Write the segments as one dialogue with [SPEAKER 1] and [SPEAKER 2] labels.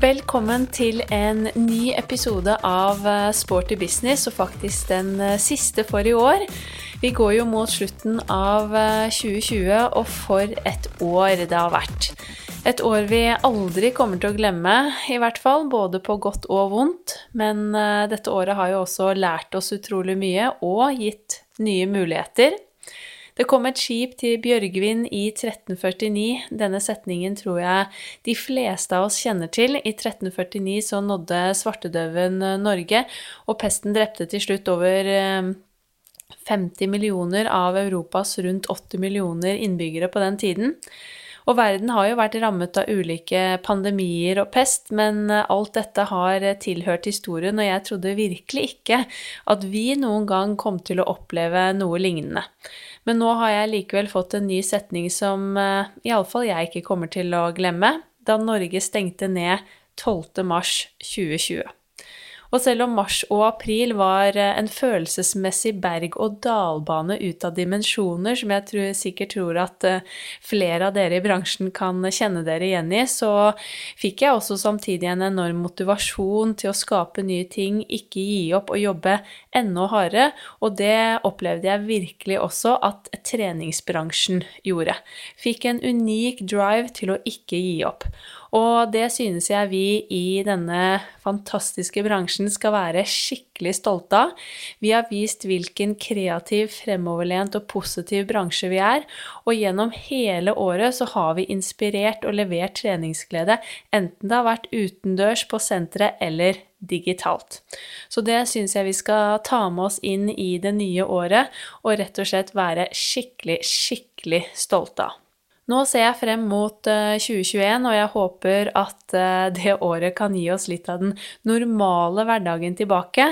[SPEAKER 1] Velkommen til en ny episode av eh, Sporty business, og faktisk den eh, siste for i år. Vi går jo mot slutten av 2020, eh, og for et år det har vært. Et år vi aldri kommer til å glemme, i hvert fall, både på godt og vondt. Men dette året har jo også lært oss utrolig mye og gitt nye muligheter. Det kom et skip til Bjørgvin i 1349. Denne setningen tror jeg de fleste av oss kjenner til. I 1349 så nådde svartedauden eh, Norge, og pesten drepte til slutt over 50 eh, millioner av Europas rundt 80 millioner innbyggere på den tiden. Og verden har jo vært rammet av ulike pandemier og pest, men eh, alt dette har tilhørt historien, og jeg trodde virkelig ikke at vi noen gang kom til å oppleve noe lignende. Men nå har jeg likevel fått en ny setning som uh, iallfall jeg ikke kommer til å glemme, da Norge stengte ned 12. mars 2020. Og selv om mars og april var eh, en følelsesmessig berg-og-dal-bane ut av dimensjoner, som jeg tror, sikkert tror at eh, flere av dere i bransjen kan kjenne dere igjen i, så fikk jeg også samtidig en enorm motivasjon til å skape nye ting, ikke gi opp og jobbe enda hardere. Og det opplevde jeg virkelig også at treningsbransjen gjorde. Fikk en unik drive til å ikke gi opp. Og det synes jeg vi i denne fantastiske bransjen skal være skikkelig stolte av. Vi har vist hvilken kreativ, fremoverlent og positiv bransje vi er, og gjennom hele året så har vi inspirert og levert treningsglede, enten det har vært utendørs, på senteret eller digitalt. Så det syns jeg vi skal ta med oss inn i det nye året, og rett og slett være skikkelig, skikkelig stolte av. Nå ser jeg frem mot 2021, eh, og jeg håper at eh, det året kan gi oss litt av den normale hverdagen tilbake.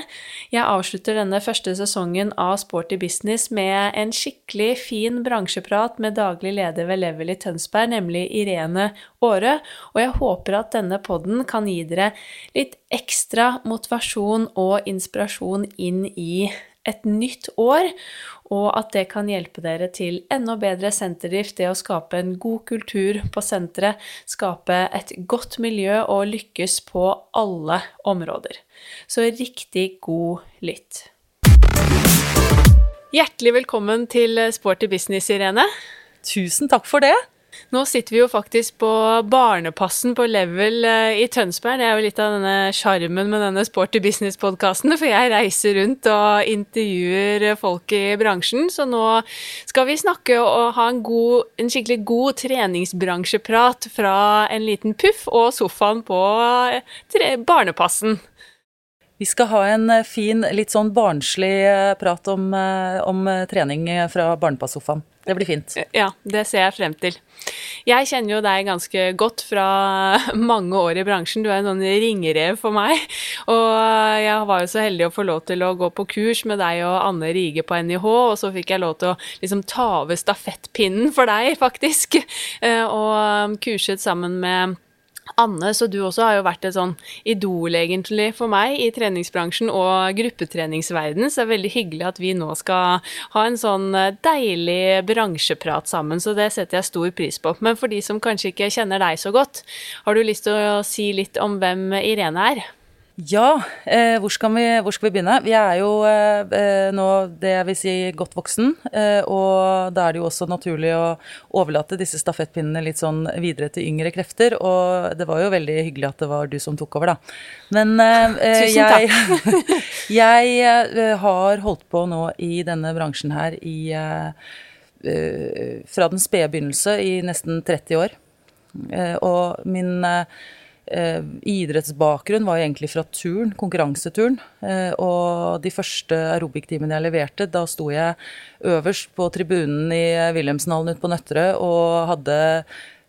[SPEAKER 1] Jeg avslutter denne første sesongen av Sporty business med en skikkelig fin bransjeprat med daglig leder ved Level i Tønsberg, nemlig Irene Aare, og jeg håper at denne podden kan gi dere litt ekstra motivasjon og inspirasjon inn i et nytt år, og at det kan hjelpe dere til enda bedre senterdrift, det å skape en god kultur på senteret, skape et godt miljø og lykkes på alle områder. Så riktig god lytt. Hjertelig velkommen til Sporty business, Irene.
[SPEAKER 2] Tusen takk for det.
[SPEAKER 1] Nå sitter vi jo faktisk på Barnepassen på Level eh, i Tønsberg. Det er jo litt av denne sjarmen med denne Sporty business-podkasten, for jeg reiser rundt og intervjuer folk i bransjen. Så nå skal vi snakke og ha en, god, en skikkelig god treningsbransjeprat fra en liten puff og sofaen på eh, Barnepassen.
[SPEAKER 2] Vi skal ha en eh, fin, litt sånn barnslig prat om, om trening fra barnepassofaen. Det blir fint.
[SPEAKER 1] Ja, det ser jeg frem til. Jeg kjenner jo deg ganske godt fra mange år i bransjen. Du er en sånn ringerev for meg. Og jeg var jo så heldig å få lov til å gå på kurs med deg og Anne Rige på NIH, og så fikk jeg lov til å liksom ta over stafettpinnen for deg, faktisk. Eh, og kurset sammen med Anne, så du også har jo vært et sånn idol, egentlig, for meg i treningsbransjen og gruppetreningsverden, så det er veldig hyggelig at vi nå skal ha en sånn eh, deilig bransjeprat sammen, så det setter jeg stor pris på. Men for de som kanskje ikke kjenner deg så godt, har du lyst til å si litt om hvem Irene er?
[SPEAKER 2] Ja, eh, hvor, skal vi, hvor, skal vi, begynne? Vi er jo eh, eh, nå det jeg vil si godt voksen, eh, og da er det jo også naturlig å overlate disse stafettpinnene litt sånn videre til yngre krefter. Og det var jo veldig hyggelig at det var du som tok over, da. Men eh,
[SPEAKER 1] eh, Tusen takk.
[SPEAKER 2] jeg, jeg har holdt på nå i denne bransjen her i Fra den spede begynnelse i nesten 30 år. og min eh, idrettsbakgrunn var egentlig fra turn, konkurranseturn. Eh, og de første aerobic-timene jeg leverte, da sto jeg øverst på tribunen i Wilhelmsenhallen ute på Nøtterøy og hadde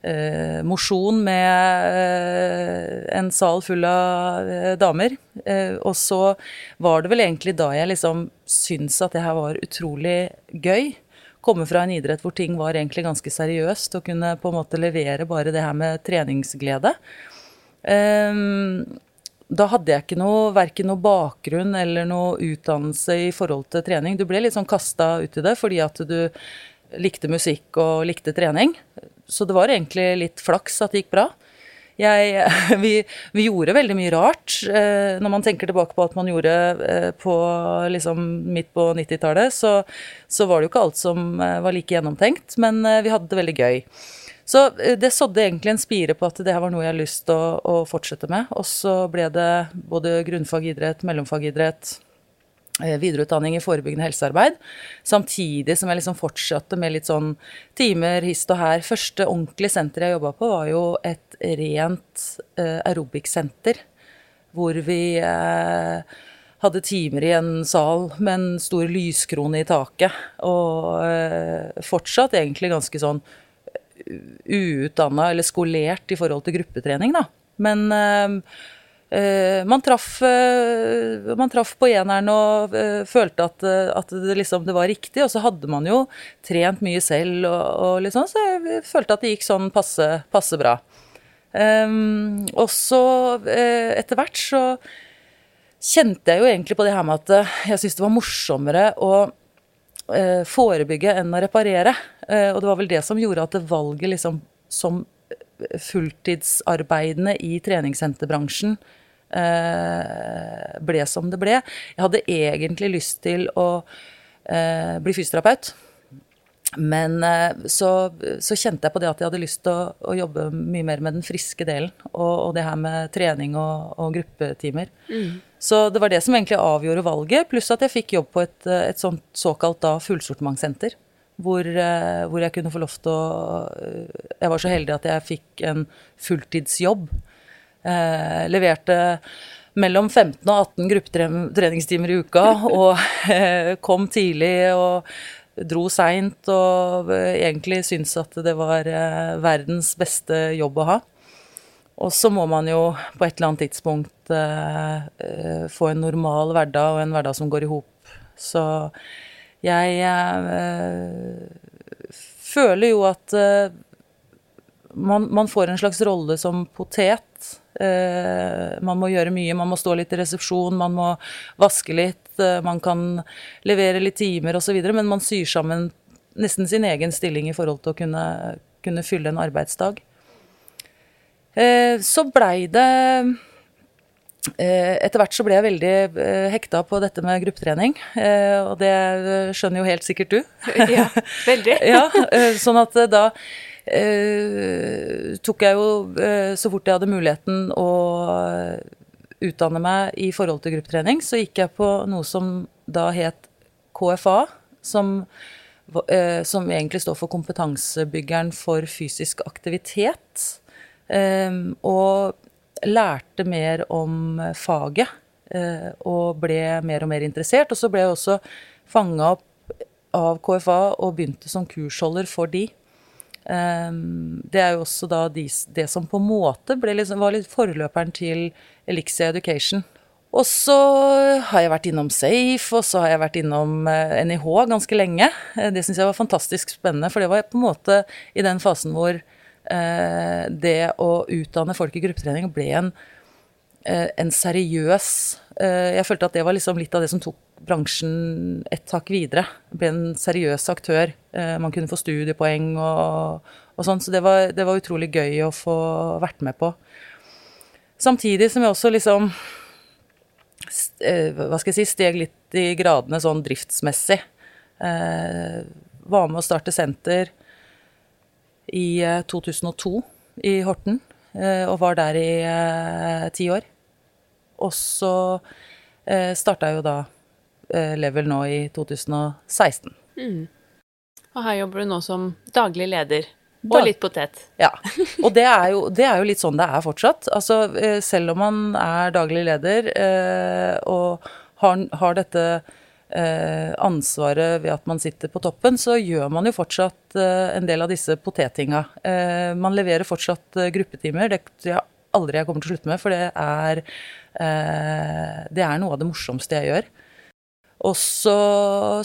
[SPEAKER 2] eh, mosjon med eh, en sal full av eh, damer. Eh, og så var det vel egentlig da jeg liksom syntes at det her var utrolig gøy komme fra en idrett hvor ting var egentlig ganske seriøst, og kunne på en måte levere bare det her med treningsglede. Um, da hadde jeg ikke noe, verken noe bakgrunn eller noe utdannelse i forhold til trening. Du ble litt sånn kasta ut i det fordi at du likte musikk og likte trening. Så det var egentlig litt flaks at det gikk bra. jeg, vi, vi, gjorde veldig mye rart. Eh, når man tenker tilbake på at man gjorde eh, på liksom midt på 90-tallet, så, så, var det jo ikke alt som eh, var like gjennomtenkt, men vi hadde det veldig gøy. Så eh, det sådde egentlig en spire på at det her var noe jeg har lyst til å, å fortsette med. Og så ble det både grunnfag idrett, mellomfag idrett, Eh, videreutdanning i forebyggende helsearbeid. Samtidig som jeg liksom fortsatte med litt sånn timer hist og her. Første ordentlige senter jeg jobba på, var jo et rent uh, aerobic-senter. Hvor vi uh, hadde timer i en sal med en stor lyskrone i taket. Og fortsatt egentlig ganske sånn uutdanna eller skolert i forhold til gruppetrening, da. Men Uh, man, traff, uh, man traff på eneren og uh, følte at, at det, liksom, det, var riktig. Og så hadde man jo trent mye selv, og, og liksom, så jeg følte at det gikk sånn passe, passe bra. Um, og så etter hvert så kjente jeg jo egentlig på det her med at jeg syntes det var morsommere å forebygge enn å reparere. og det var vel det som gjorde at det valget liksom som fulltidsarbeidende i treningssenterbransjen Eh, ble som det ble. Jeg hadde egentlig lyst til å eh, bli fysioterapeut. Men eh, så, så, kjente jeg på det at jeg hadde lyst til å, å jobbe mye mer med den friske delen. Og, og det her med trening og, og gruppetimer. Mm. Så det var det som egentlig avgjorde valget. Pluss at jeg fikk jobb på et, et sånt såkalt da fullsortimentsenter. Hvor, hvor, jeg kunne få lov til å Jeg var så heldig at jeg fikk en fulltidsjobb Eh, leverte mellom 15 og 18 gruppetreningstimer i uka og eh, kom tidlig og dro seint og egentlig syntes at det var eh, verdens beste jobb å ha. Og så må man jo på et eller annet tidspunkt eh, få en normal hverdag og en hverdag som går i hop. Så jeg eh, føler jo at eh, man, man, får en slags rolle som potet Eh, man må gjøre mye, man må stå litt i resepsjon, man må vaske litt, eh, man kan levere litt timer osv., men man syr sammen nesten sin egen stilling i forhold til å kunne, kunne fylle en arbeidsdag. Eh, så blei det etter hvert så ble jeg veldig hekta på dette med gruppetrening, og det skjønner jo helt sikkert du.
[SPEAKER 1] Ja, veldig.
[SPEAKER 2] ja, sånn at da eh, tok jeg jo, eh, så fort jeg hadde muligheten å utdanne meg i forhold til gruppetrening, så gikk jeg på noe som da het KFA, som, eh, som egentlig står for Kompetansebyggeren for fysisk aktivitet. Um, og lærte mer om faget eh, og ble mer og mer interessert. Og så ble jeg også fanga opp av KFA og begynte som kursholder for de. Ehm, det er jo også da de, det som på en måte liksom, var litt forløperen til Elixia Education. Og så har jeg vært innom Safe, og så har jeg vært innom NIH eh, ganske lenge. Eh, det syns jeg var fantastisk spennende, for det var på en måte i den fasen hvor eh, det å utdanne folk i gruppetrening ble en, eh, en seriøs eh, Jeg følte at det var liksom litt av det som tok bransjen et hakk videre. Ble en seriøs aktør. Eh, man kunne få studiepoeng og, og sånn, så det var, det var, utrolig gøy å få vært med på. Samtidig som jeg også liksom eh, Hva skal jeg si Steg litt i gradene sånn driftsmessig. Eh, var med å starte senter i 2002 i Horten, og var der i ti år. Og så eh, starta jo da Eh, level nå i 2016. Mm.
[SPEAKER 1] Og her jobber du nå som daglig leder. Og da, litt potet.
[SPEAKER 2] Ja. Og det er, jo, det er, jo, litt sånn det er fortsatt. Altså, eh, selv om man er daglig leder eh, og har, har dette eh, ansvaret ved at man sitter på toppen, så gjør man jo fortsatt eh, en del av disse potettinga. Eh, man leverer fortsatt gruppetimer. Det tror jeg aldri jeg kommer til å slutte med, for det er, det er noe av det morsomste jeg gjør. Og så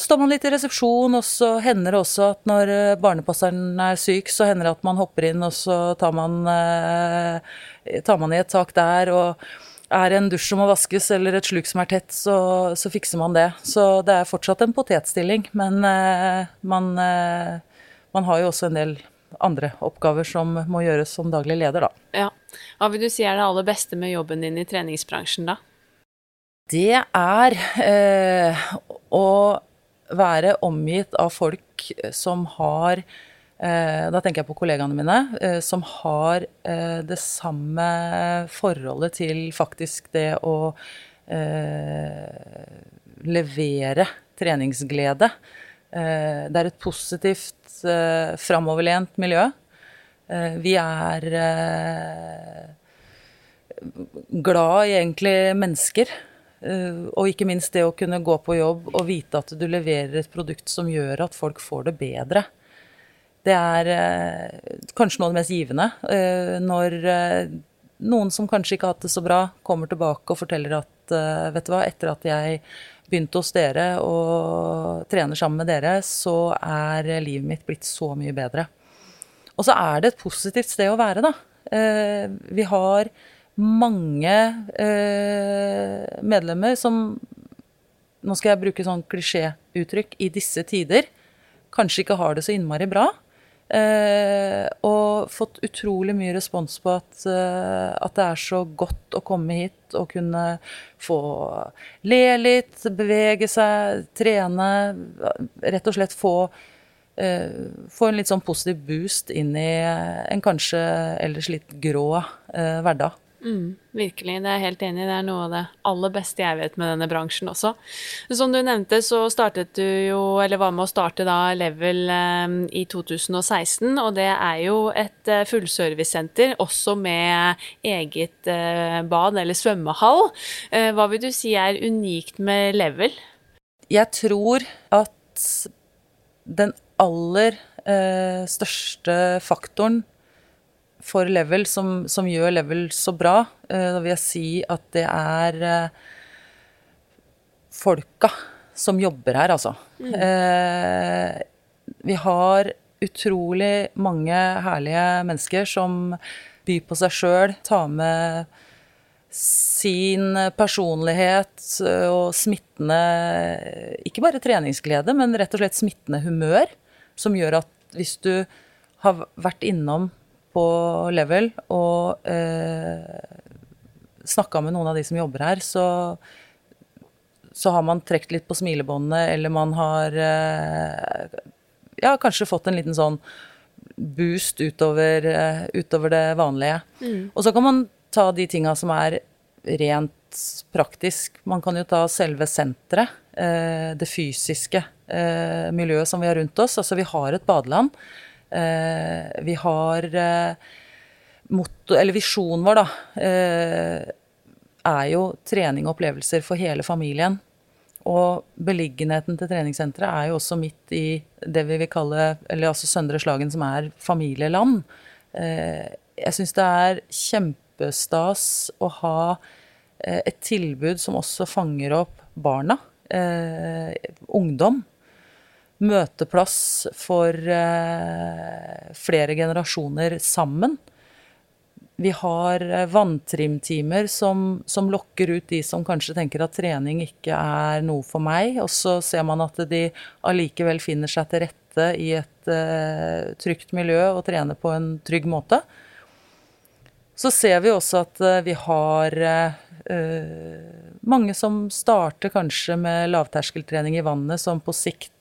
[SPEAKER 2] står man litt i resepsjon, og så hender det også at når eh, barnepasseren er syk, så hender det at man hopper inn, og så tar man, eh, tar man i et tak der. og er en dusj som må vaskes, eller et sluk som er tett, så, så fikser man det. Så det er fortsatt en potetstilling, men eh, man, eh, man, har jo også en del andre oppgaver som må gjøres som daglig leder, da.
[SPEAKER 1] Ja. Hva vil du si er det aller beste med jobben din i treningsbransjen, da?
[SPEAKER 2] Det er eh, å være omgitt av folk som har Da tenker jeg på kollegaene mine, eh, som har eh, det samme forholdet til faktisk det å eh, levere treningsglede. Eh, det er et positivt, eh, framoverlent miljø. Eh, vi er glad i egentlig mennesker. Og ikke minst det å kunne gå på jobb og vite at du leverer et produkt som gjør at folk får det bedre. Det er kanskje noe av det mest givende. Når noen som kanskje ikke har hatt det så bra, kommer tilbake og forteller at vet du hva, etter at jeg begynte hos dere og trener sammen med dere, så er livet mitt blitt så mye bedre. Og så er det et positivt sted å være, da. Eh, vi har mange eh, medlemmer som Nå skal jeg bruke sånn klisjéuttrykk i disse tider. Kanskje ikke har det så innmari bra. Eh, og fått utrolig mye respons på at, eh, at, det er så godt å komme hit og kunne få le litt, bevege seg, trene. Rett og slett få, eh, få en litt sånn positiv boost inn i en kanskje ellers litt grå hverdag.
[SPEAKER 1] Mm, virkelig, det er jeg helt enig i. Det er noe av det aller beste jeg vet med denne bransjen også. Som du nevnte, så startet du jo, eller var med å starte da Level eh, i 2016. Og det er jo et eh, fullservicesenter, også med eget eh, bad eller svømmehall. Eh, hva vil du si er unikt med Level?
[SPEAKER 2] Jeg tror at den aller eh, største faktoren for Level som, som, gjør Level så bra, eh, da vil jeg si at det er eh, folka som jobber her, altså. Mm. Eh, vi har utrolig mange herlige mennesker som byr på seg sjøl, tar med sin personlighet og smittende Ikke bare treningsglede, men rett og slett smittende humør, som gjør at hvis du har vært innom på level og eh, snakka med noen av de som jobber her, så, så har man trukket litt på smilebåndet, eller man har eh, ja, kanskje fått en liten sånn boost utover, eh, utover det vanlige. Mm. Og så kan man ta de tinga som er rent praktisk. Man kan jo ta selve senteret, eh, det fysiske eh, miljøet som vi har rundt oss. Altså vi har et badeland. Eh, vi har eh, motto, eller visjonen vår, da, eh, er jo trening og opplevelser for hele familien. Og beliggenheten til treningssenteret er jo også midt i det vi vil kalle eller altså Søndre Slagen, som er familieland. Jeg syns det er kjempestas å ha et tilbud som også fanger opp barna. ungdom møteplass for eh, flere generasjoner sammen. Vi har eh, vanntrimtimer som, som, lokker ut de som kanskje tenker at trening ikke er noe for meg, og så ser man at de allikevel finner seg til rette i et uh, trygt miljø og trener på en trygg måte. Så ser vi også at vi har uh, mange som starter kanskje med lavterskeltrening i vannet, som på sikt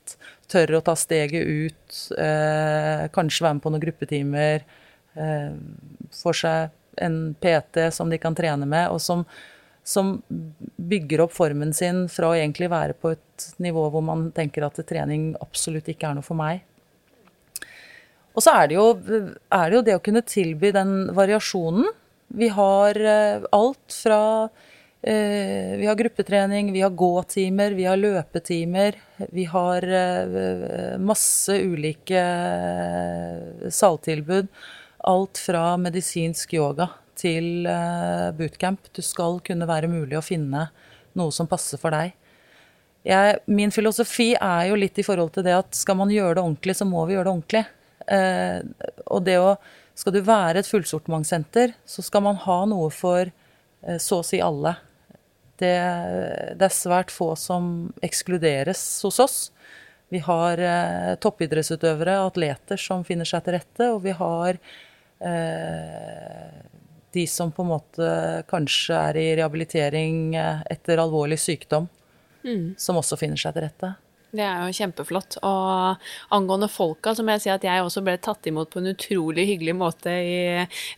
[SPEAKER 2] tør å ta steget ut, eh, kanskje være med på noen gruppetimer, eh, får seg en PT som de kan trene med, og som, som, bygger opp formen sin fra å egentlig være på et nivå hvor man tenker at trening absolutt ikke er noe for meg. Og så er det jo, er det, jo det å kunne tilby den variasjonen. Vi har eh, alt fra vi har gruppetrening, vi har gåtimer, vi har løpetimer. Vi har eh, masse ulike saltilbud. Alt fra medisinsk yoga til bootcamp. Du skal kunne være mulig å finne noe som passer for deg. Jeg, min filosofi er jo litt i forhold til det at skal man gjøre det ordentlig, så må vi gjøre det ordentlig. Eh, og det å Skal du være et fullsortimentssenter, så skal man ha noe for eh, så å si alle. Det, det, er svært få som ekskluderes hos oss. Vi har eh, toppidrettsutøvere, atleter som finner seg til rette, og vi har eh, de som på en måte kanskje er i rehabilitering eh, etter alvorlig sykdom, mm. som også finner seg til rette.
[SPEAKER 1] Det er jo kjempeflott. Og angående folka, så må jeg si at jeg også ble tatt imot på en utrolig hyggelig måte i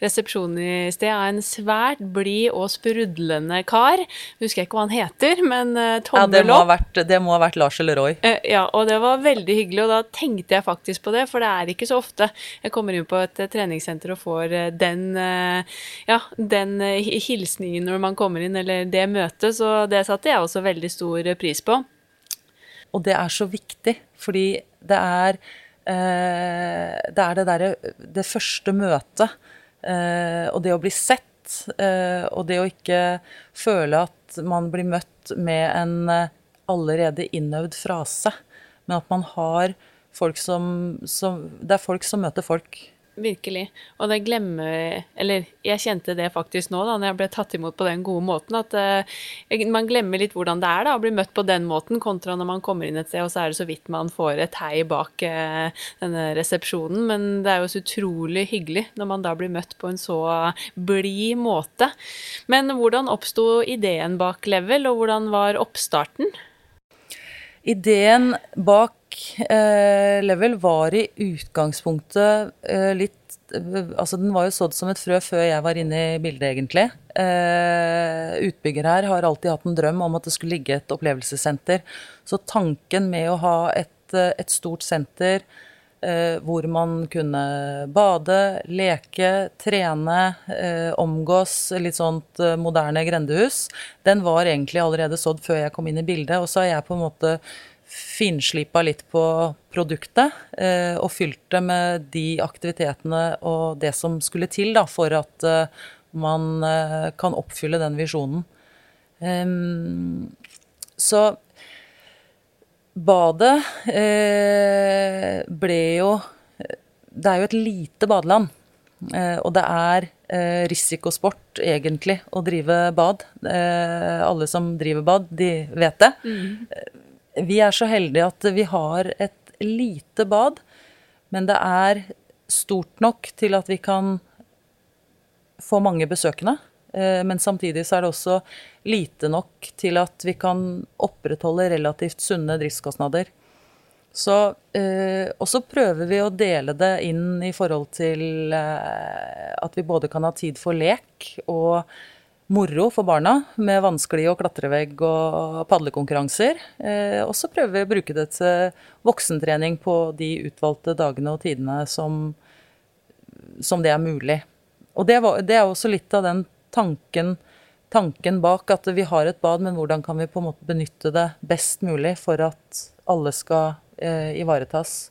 [SPEAKER 1] resepsjonen i sted av en svært blid og sprudlende kar. Husker jeg ikke hva han heter, men tommel
[SPEAKER 2] ja, det må, vært, det må ha vært Lars eller Roy.
[SPEAKER 1] Eh, ja, og det var veldig hyggelig, og da tenkte jeg faktisk på det, for det er ikke så ofte jeg kommer inn på et eh, treningssenter og får eh, den, ja, den hilsningen når man kommer inn, eller det møtet, så det satte jeg også veldig stor pris på.
[SPEAKER 2] Og det er så viktig, fordi det er eh, det det derre Det første møtet, eh, og det å bli sett, eh, og det å ikke føle at man blir møtt med en allerede innøvd frase, men at man har folk som, som Det er folk som møter folk.
[SPEAKER 1] Virkelig. Og det glemmer Eller jeg kjente det faktisk nå, da når jeg ble tatt imot på den gode måten, at uh, man glemmer litt hvordan det er da, å bli møtt på den måten, kontra når man kommer inn et sted, og så er det så vidt man får et hei bak uh, denne resepsjonen. Men det er jo så utrolig hyggelig når man da blir møtt på en så blid måte. Men hvordan oppsto ideen bak Level, og hvordan var oppstarten?
[SPEAKER 2] Ideen bak eh, Level var i utgangspunktet eh, litt Altså, den var jo sådd som et frø før jeg var inne i bildet, egentlig. Eh, utbygger her har alltid hatt en drøm om at det skulle ligge et opplevelsessenter. Så tanken med å ha et, eh, et stort senter eh, hvor man kunne bade, leke, trene, eh, omgås, litt sånt moderne grendehus, den var egentlig allerede sådd før jeg kom inn i bildet. Og så har jeg på en måte finslipa litt på produktet eh, og fylt det med de aktivitetene og det som skulle til da, for at eh, man eh, kan oppfylle den visjonen. Så badet eh, ble jo Det er jo et lite badeland. Eh, og det er risikosport, egentlig, å drive bad. alle som driver bad, de vet det. Mm vi er så heldige at vi har et lite bad, men det er stort nok til at vi kan få mange besøkende. Eh, men samtidig så er det også lite nok til at vi kan opprettholde relativt sunne driftskostnader. Så, eh, og så prøver vi å dele det inn i forhold til eh, at vi både kan ha tid for lek og moro for barna med vanskelig og klatrevegg og padlekonkurranser. Eh, og så prøver vi å bruke det til voksentrening på de utvalgte dagene og tidene som, som det er mulig. Og det, var, det, er også litt av den tanken, tanken, bak at vi har et bad, men hvordan kan vi på en måte benytte det best mulig for at alle skal eh, ivaretas.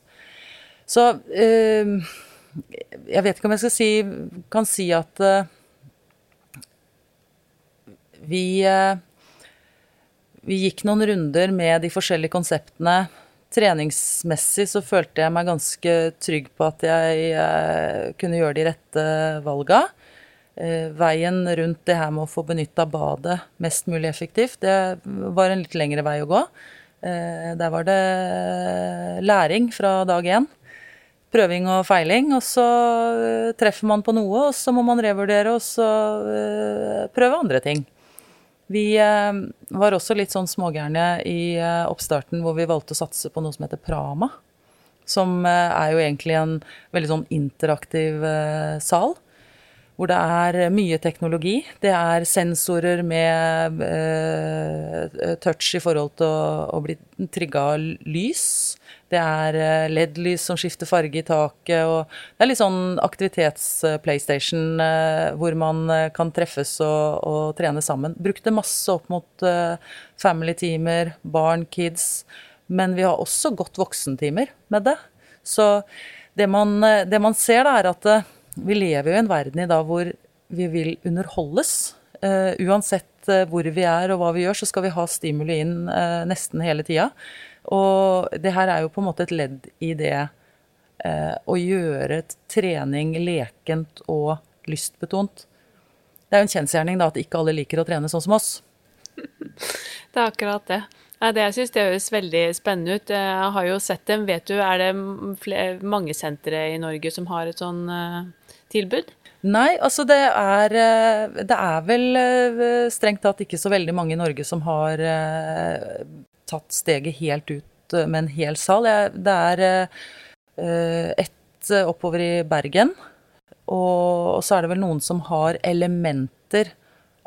[SPEAKER 2] Så eh, jeg vet ikke om jeg skal si, kan si at eh, vi, eh, vi gikk noen runder med de forskjellige konseptene. Treningsmessig så følte jeg meg ganske trygg på at jeg eh, kunne gjøre de rette valga. Eh, veien rundt det her med å få benytta badet mest mulig effektivt, det var en litt lengre vei å gå. Der var det læring fra dag én. Prøving og feiling. Og så treffer man på noe, og så må man revurdere og så prøve andre ting. Vi eh, var også litt sånn smågærne i eh, oppstarten hvor vi valgte å satse på noe som heter Prama. Som eh, er jo egentlig en veldig sånn interaktiv sal. Hvor det er mye teknologi. Det er sensorer med touch i forhold til å, bli trigga av lys. Det er eh, LED-lys som skifter farge i taket, og det er litt sånn aktivitets-PlayStation eh, hvor man eh, kan treffes og, og, trene sammen. Brukte masse opp mot family-timer, barn, kids. Men vi har også godt voksentimer med det. Så det man, det man ser, da, er at vi lever jo i en verden i dag hvor vi vil underholdes. Uh, uansett hvor vi er og hva vi gjør, så skal vi ha stimuli inn uh, nesten hele tida. Og det her er jo på en måte et ledd i det eh, å gjøre trening lekent og lystbetont. Det er jo en kjensgjerning da at ikke alle liker å trene sånn som oss.
[SPEAKER 1] Det er akkurat det. Ja, det jeg synes det høres veldig spennende ut. Jeg har jo sett dem. Vet du, er det flere, mange sentre i Norge som har et sånn uh, tilbud?
[SPEAKER 2] Nei, altså det er eh, Det er vel uh, strengt tatt ikke så veldig mange i Norge som har tatt steget helt ut med en hel sal. Det er ett oppover i Bergen, og så er det vel noen som har elementer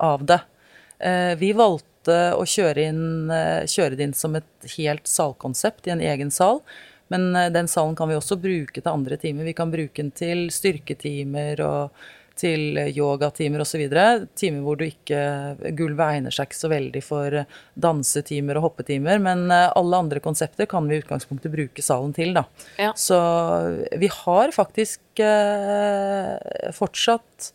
[SPEAKER 2] av det. Vi valgte å kjøre, inn, eh, kjøre det inn som et helt salkonsept i en egen sal. Men eh, den salen kan vi også bruke til andre timer. Vi kan bruke den til styrketimer og til yogatimer osv. Timer hvor du ikke Gulvet egner seg ikke så veldig for dansetimer og hoppetimer, men eh, alle andre konsepter kan vi i utgangspunktet bruke salen til, da. Ja. Så vi har faktisk eh, fortsatt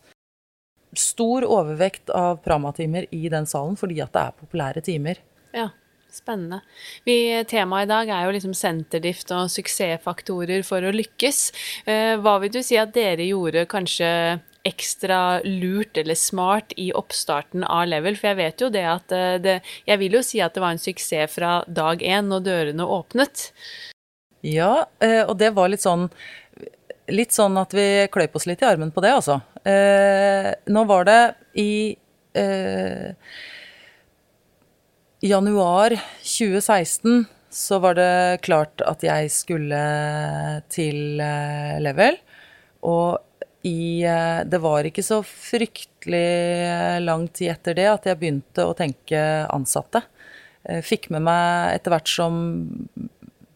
[SPEAKER 2] stor overvekt av Prama-timer i den salen fordi at det er populære timer.
[SPEAKER 1] Ja, spennende. Vi, temaet i dag er jo liksom senterdrift og suksessfaktorer for å lykkes. Eh, hva vil du si at dere gjorde kanskje ekstra lurt eller smart i oppstarten av Level? For jeg vet jo det at eh, det, Jeg vil jo si at det var en suksess fra dag én når dørene åpnet.
[SPEAKER 2] Ja, eh, og det var litt sånn Litt sånn at vi kløyp oss litt i armen på det, altså. Eh, nå var det i eh, januar 2016 så var det klart at jeg skulle til Level. Og i eh, Det var ikke så fryktelig eh, lang tid etter det at jeg begynte å tenke ansatte. Fikk med meg etter hvert som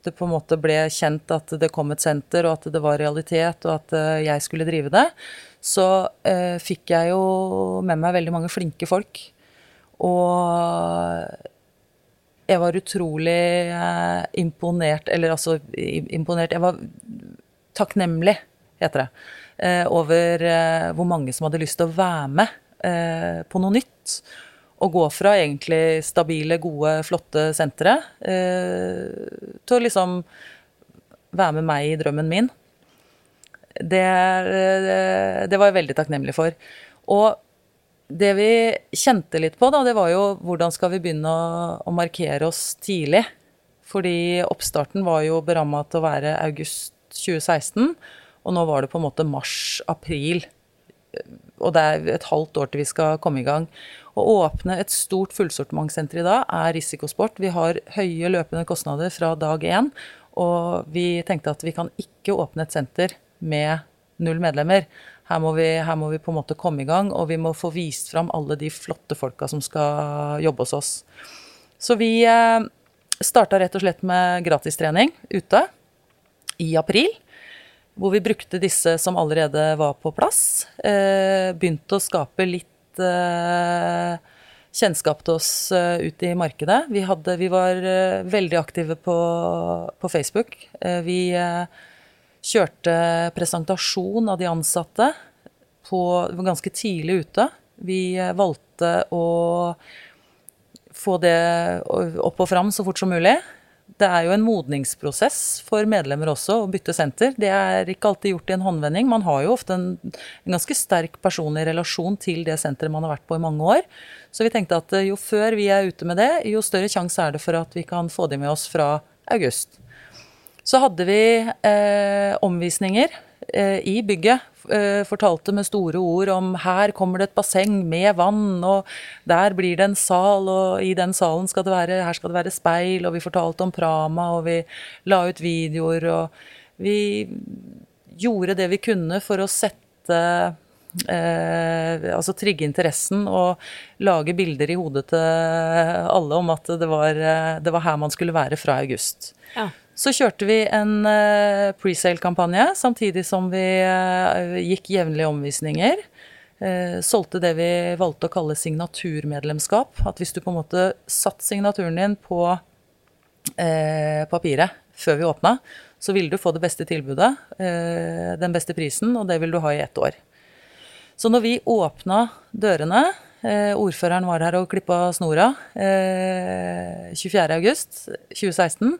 [SPEAKER 2] det på en måte ble kjent at det kom et senter, og at det var realitet, og at jeg skulle drive det, så eh, fikk jeg jo med meg veldig mange flinke folk. Og jeg var utrolig eh, imponert, eller altså imponert Jeg var takknemlig, heter det, eh, over eh, hvor mange som hadde lyst til å være med eh, på noe nytt. Og gå fra egentlig stabile, gode, flotte sentre eh, til å liksom være med meg i drømmen min det, det, var jeg veldig takknemlig for. Og det vi kjente litt på, da, det var jo hvordan skal vi begynne å, å markere oss tidlig? Fordi oppstarten var jo beramma til å være august 2016, og nå var det på en måte mars-april. Og det er et halvt år til vi skal komme i gang. Å åpne et stort fullsortimentsenter i dag er risikosport. Vi har høye løpende kostnader fra dag én, og vi tenkte at vi kan ikke åpne et senter med null medlemmer. Her må, vi, her må, vi, på en måte komme i gang, og vi må få vist fram alle de flotte folka som skal jobbe hos oss. Så vi eh, starta rett og slett med gratistrening ute i april. Hvor vi brukte disse som allerede var på plass. Eh, begynte å skape litt eh, kjennskap til oss ut ute i markedet. Vi, hadde, vi var veldig aktive på, på Facebook. Vi Kjørte presentasjon av de ansatte på, ganske tidlig ute. Vi eh, valgte å få det opp og fram så fort som mulig. Det er jo en modningsprosess for medlemmer også å bytte senter. Det er ikke alltid gjort i en håndvending. Man har jo ofte en, en ganske sterk personlig relasjon til det senteret man har vært på i mange år. Så vi tenkte at eh, jo før vi er ute med det, jo større sjanse er det for at vi kan få de med oss fra august. Så hadde vi eh, omvisninger i bygget. Eh, fortalte med store ord om her kommer det et basseng med vann, og der blir det en sal, og i den salen skal det være, her skal det være speil, og vi fortalte om Prama, og vi la ut videoer, og vi gjorde det vi kunne for å sette Eh, altså trigge interessen og lage bilder i hodet til alle om at det var, eh, det var her man skulle være fra august. Ja. Så kjørte vi en uh, presale-kampanje samtidig som vi uh, gikk jevnlige omvisninger. Uh, solgte det vi valgte å kalle signaturmedlemskap. At hvis du på en måte satt signaturen din på papiret før vi åpna, så ville du få det beste tilbudet, den beste prisen, og det vil du ha i ett år. Så når vi åpna dørene Ordføreren var her og klippa snora 24.8.2016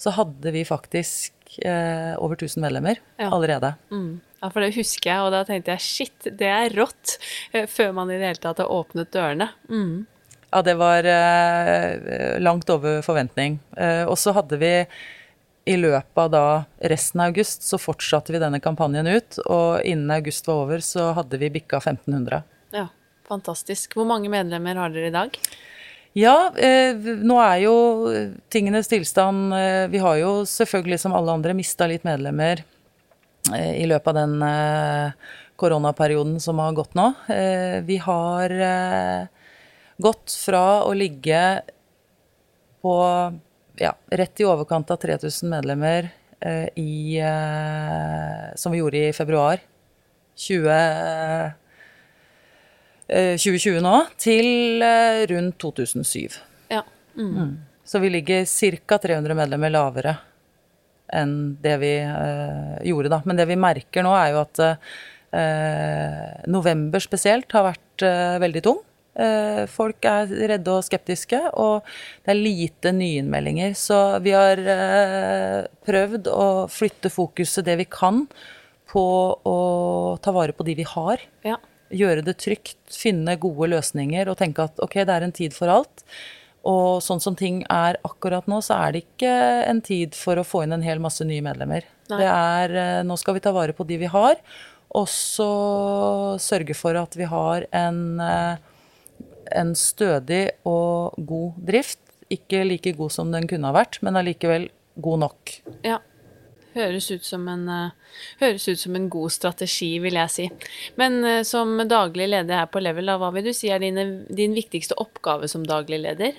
[SPEAKER 2] så hadde vi faktisk eh, over 1000 medlemmer ja. allerede.
[SPEAKER 1] Mm. Ja, for det husker jeg, og da tenkte jeg shit, det er rått, eh, før man i det hele tatt har åpnet dørene. Mm.
[SPEAKER 2] Ja, det var eh, langt over forventning. Eh, og så hadde vi i løpet av da resten av august så fortsatte vi denne kampanjen ut, og innen august var over, så hadde vi bikka 1500.
[SPEAKER 1] Ja, fantastisk. Hvor mange medlemmer har dere i dag?
[SPEAKER 2] Ja, eh, nå er jo tingenes tilstand eh, Vi har jo selvfølgelig som alle andre mista litt medlemmer eh, i løpet av den eh, koronaperioden som har gått nå. Eh, vi har eh, gått fra å ligge på ja, rett i overkant av 3000 medlemmer eh, i eh, Som vi gjorde i februar 20, eh, 2020 nå, til eh, rundt 2007.
[SPEAKER 1] Ja. Mm.
[SPEAKER 2] Så vi ligger ca. 300 medlemmer lavere enn det vi eh, gjorde da. Men det vi merker nå, er jo at eh, november spesielt har vært eh, veldig tung. Eh, folk er redde og skeptiske, og det er lite nyinnmeldinger. Så vi har eh, prøvd å flytte fokuset det vi kan på å ta vare på de vi har.
[SPEAKER 1] ja.
[SPEAKER 2] Gjøre det trygt, finne gode løsninger og tenke at ok, det er en tid for alt. Og sånn som ting er akkurat nå, så er det ikke en tid for å få inn en hel masse nye medlemmer.
[SPEAKER 1] Nei.
[SPEAKER 2] Det er, eh, Nå skal vi ta vare på de vi har, og så sørge for at vi har en, eh, en stødig og god drift. Ikke like god som den kunne ha vært, men allikevel god nok.
[SPEAKER 1] Ja. Høres ut, en, uh, høres ut som en god strategi, vil jeg si. Men uh, som daglig leder her på Level, da, hva vil du si er dine, din viktigste oppgave som daglig leder?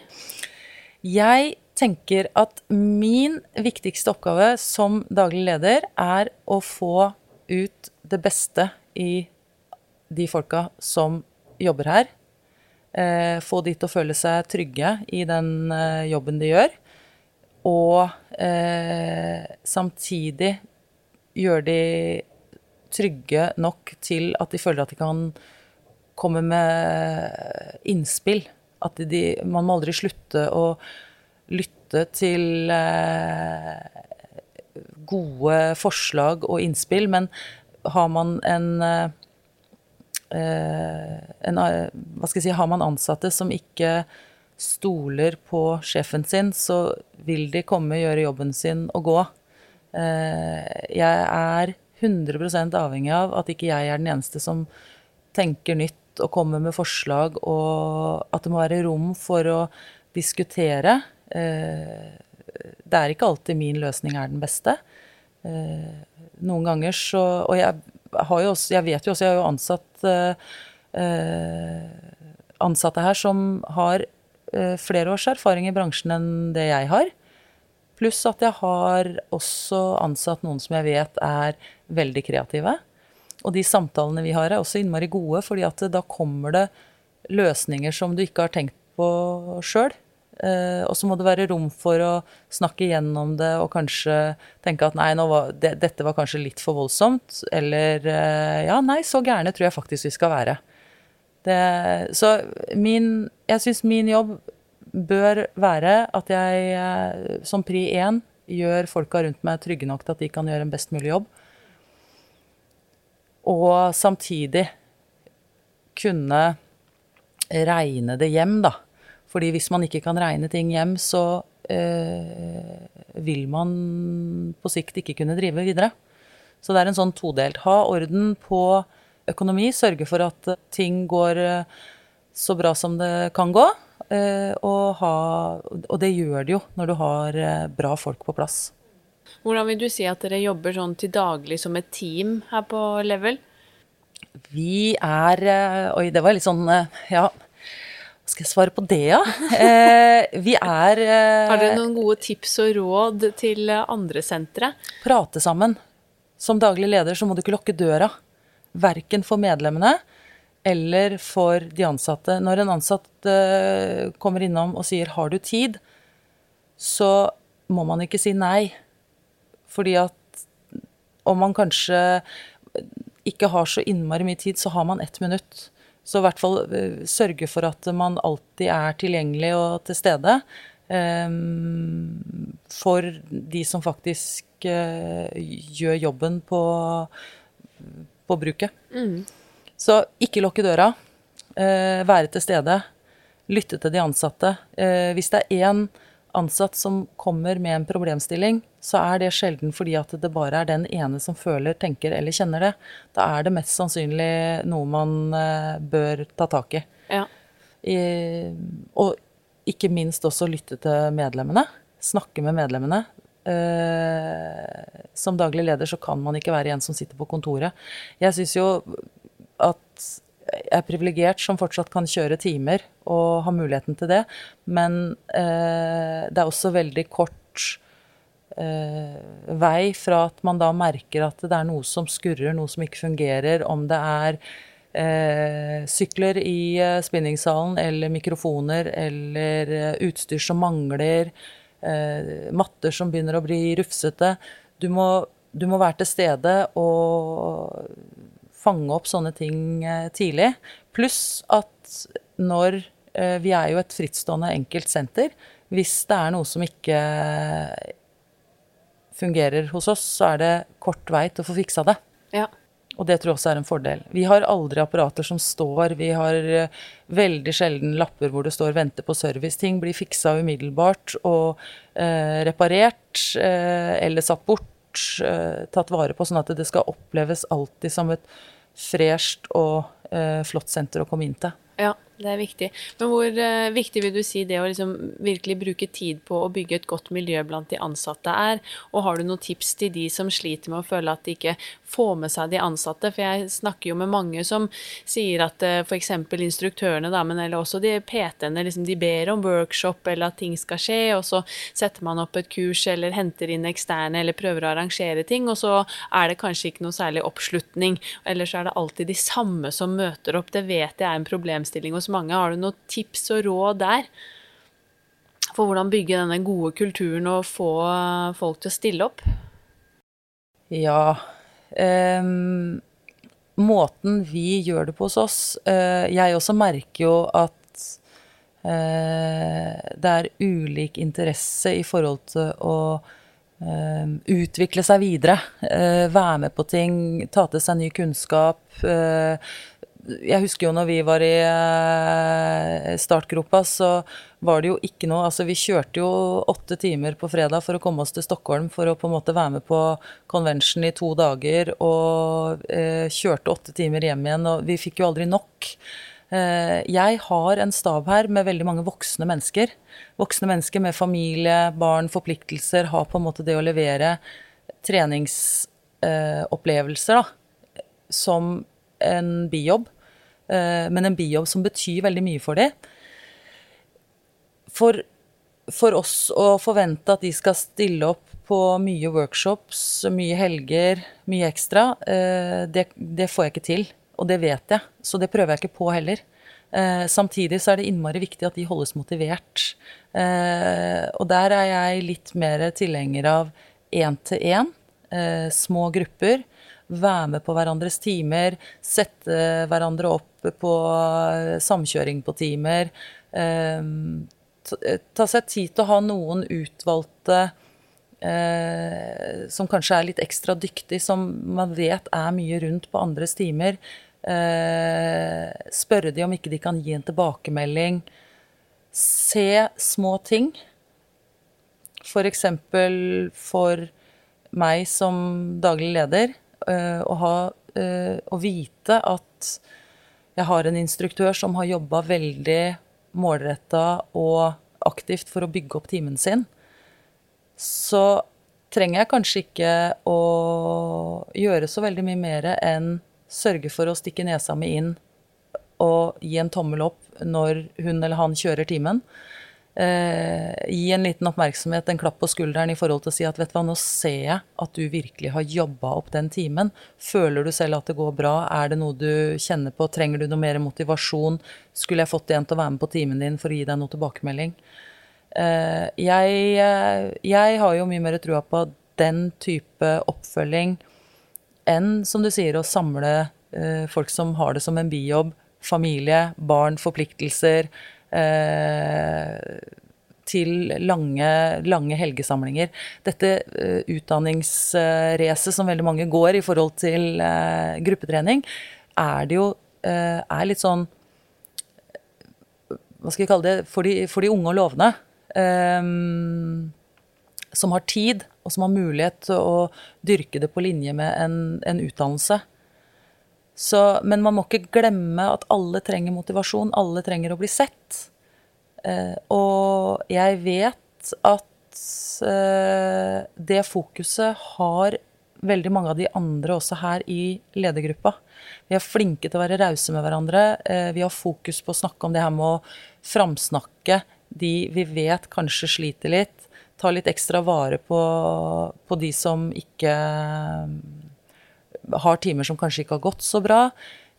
[SPEAKER 2] Jeg tenker at min viktigste oppgave som daglig leder er å få ut det beste i de folka som jobber her. Uh, få de til å føle seg trygge i den jobben de gjør. Og eh, samtidig gjøre de trygge nok til at de føler at de kan komme med innspill. At de, man må aldri slutte å lytte til eh, gode forslag og innspill, men har man en eh, en, eh, hva skal jeg si, Har man ansatte som ikke stoler på sjefen sin, så vil de komme, gjøre jobben sin og gå. Eh, jeg er 100 avhengig av at ikke jeg er den eneste som tenker nytt og kommer med forslag, og at det må være rom for å diskutere. Eh, det er ikke alltid min løsning er den beste. Eh, noen ganger så Og jeg jo også, jeg vet jo også, jeg har jo ansatt ansatte her som har flere års erfaring i bransjen enn det jeg har. Pluss at jeg har også ansatt noen som jeg vet er veldig kreative. Og de samtalene vi har er også innmari gode, fordi at da kommer det løsninger som du ikke har tenkt på sjøl. Eh, og så må det være rom for å snakke igjennom det og kanskje tenke at nei, var, dette var kanskje litt for voldsomt. Eller eh, ja, nei, så gærne tror jeg faktisk vi skal være. Det, så min Jeg syns min jobb bør være at jeg eh, som pri én gjør folka rundt meg trygge nok til at de kan gjøre en best mulig jobb. Og samtidig kunne regne det hjem, da. Fordi hvis man ikke kan regne ting hjem, så øh, vil man på sikt ikke kunne drive videre. Så det er en sånn todelt. Ha orden på økonomi, sørge for at ting går eh, så bra som det kan gå. eh, Og, ha, og det gjør det jo når du har eh, bra folk på plass.
[SPEAKER 1] Hvordan vil du si at dere jobber sånn til daglig som et team her på Level?
[SPEAKER 2] Vi er eh, Oi, det var litt sånn eh, Ja, hva skal jeg svare på det, ja? Eh, vi er eh,
[SPEAKER 1] Har dere noen gode tips og råd til eh, andre sentre?
[SPEAKER 2] prate sammen. Som daglig leder så må du ikke lukke døra. Verken for medlemmene eller for de ansatte. Når en ansatt eh, kommer innom og sier 'har du tid', så må man ikke si nei. Fordi at om man kanskje ikke har så innmari mye tid, så har man ett minutt. Så i hvert fall eh, sørge for at man alltid er tilgjengelig og til stede. eh, for de som faktisk gjør jobben på, på bruket. Så ikke lukke døra. eh, være til stede. lytte til de ansatte. Eh, hvis det er én ansatt som kommer med en problemstilling, så er det sjelden fordi at det bare er den ene som føler, tenker eller kjenner det. Da er det mest sannsynlig noe man eh, bør ta tak i.
[SPEAKER 1] Ja.
[SPEAKER 2] I, og ikke minst også lytte til medlemmene. Snakke med medlemmene. Eh, som daglig leder så kan man ikke være en som sitter på kontoret. Jeg syns jo at jeg er privilegert som fortsatt kan kjøre timer og har muligheten til det, men eh, det er også veldig kort eh, vei fra at man da merker at det er noe som skurrer, noe som ikke fungerer, om det er eh, sykler i eh, spinningsalen eller mikrofoner eller eh, utstyr som mangler, eh, matter som begynner å bli rufsete. Du må, du må være til stede og fange opp sånne ting eh, tidlig. Pluss at når eh, Vi er jo et frittstående enkelt senter. Hvis det er noe som ikke fungerer hos oss, så er det kort vei til å få fiksa det.
[SPEAKER 1] Ja.
[SPEAKER 2] Og det tror jeg også er en fordel. Vi har aldri apparater som står. Vi har eh, veldig sjelden lapper hvor det står 'vente på service'. Ting blir fiksa umiddelbart og eh, reparert eh, eller satt bort, eh, tatt vare på, sånn at det skal oppleves alltid som et fresht og eh, flott senter å komme inn til.
[SPEAKER 1] Ja, det er viktig. Men hvor eh, viktig vil du si det å liksom virkelig bruke tid på å bygge et godt miljø blant de ansatte er? Og har du noen tips til de som sliter med å føle at de ikke får med seg de ansatte? For jeg snakker jo med mange som sier at eh, f.eks. instruktørene, da, men eller også de PT-ene, liksom, de ber om workshop eller at ting skal skje, og så setter man opp et kurs eller henter inn eksterne eller prøver å arrangere ting, og så er det kanskje ikke noe særlig oppslutning. Eller så er det alltid de samme som møter opp. Det vet jeg er en problemstilling hos mange. Har du noen tips og råd der? For hvordan bygge denne gode kulturen og få folk til å stille opp?
[SPEAKER 2] Ja ehm, Måten vi gjør det på hos oss eh, Jeg også merker jo at eh, det er ulik interesse i forhold til å eh, utvikle seg videre. eh, være med på ting, ta til seg ny kunnskap. eh, jeg husker jo når vi var i eh, startgropa, så var det jo ikke noe Altså, vi kjørte jo åtte timer på fredag for å komme oss til Stockholm for å på en måte være med på convention i to dager, og eh, kjørte åtte timer hjem igjen, og vi fikk jo aldri nok. Eh, jeg har en stab her med veldig mange voksne mennesker. Voksne mennesker med familie, barn, forpliktelser, har på en måte det å levere treningsopplevelser, da, som en bijobb. Eh, men en bijobb som betyr veldig mye for dem. For, for oss å forvente at de skal stille opp på mye workshops, mye helger, mye ekstra, eh, det, det får jeg ikke til. Og det vet jeg, så det prøver jeg ikke på heller. Eh, samtidig så er det innmari viktig at de holdes motivert. og der er jeg litt mer tilhenger av én-til-én, små grupper være med på hverandres timer, sette hverandre opp på samkjøring på timer. Ehm, ta seg tid til å ha noen utvalgte eh, som kanskje er litt ekstra dyktig, som man vet er mye rundt på andres timer. Eh, spørre de om ikke de kan gi en tilbakemelding. Se små ting. For eksempel for meg som daglig leder Eh, å, ha, eh, å vite at jeg har en instruktør som har jobba veldig målretta og aktivt for å bygge opp timen sin, så trenger jeg kanskje ikke å gjøre så veldig mye mer enn sørge for å stikke nesa mi inn og gi en tommel opp når hun eller han kjører timen. eh, gi en liten oppmerksomhet, en klapp på skulderen i forhold til å si at vet du hva, nå ser jeg at du virkelig har jobba opp den timen. Føler du selv at det går bra? Er det noe du kjenner på? Trenger du noe mer motivasjon? Skulle jeg fått en til å være med på timen din for å gi deg noe tilbakemelding? Eh, jeg, eh, jeg har jo mye mer trua på den type oppfølging enn, som du sier, å samle eh, folk som har det som en bijobb. Familie, barn, forpliktelser. Eh, til lange, lange helgesamlinger. Dette uh, utdanningsracet som veldig mange går i forhold til uh, gruppetrening, er det jo uh, er litt sånn Hva skal vi kalle det? For de, for de unge og lovende. Um, som har tid, og som har mulighet til å dyrke det på linje med en, en utdannelse. Så, men man må ikke glemme at alle trenger motivasjon. Alle trenger å bli sett. Eh, og jeg vet at eh, det fokuset har veldig mange av de andre også her i ledergruppa. Vi er flinke til å være rause med hverandre. Eh, vi har fokus på å snakke om det her med å framsnakke de vi vet kanskje sliter litt. Ta litt ekstra vare på, på de som ikke har timer som kanskje ikke har gått så bra.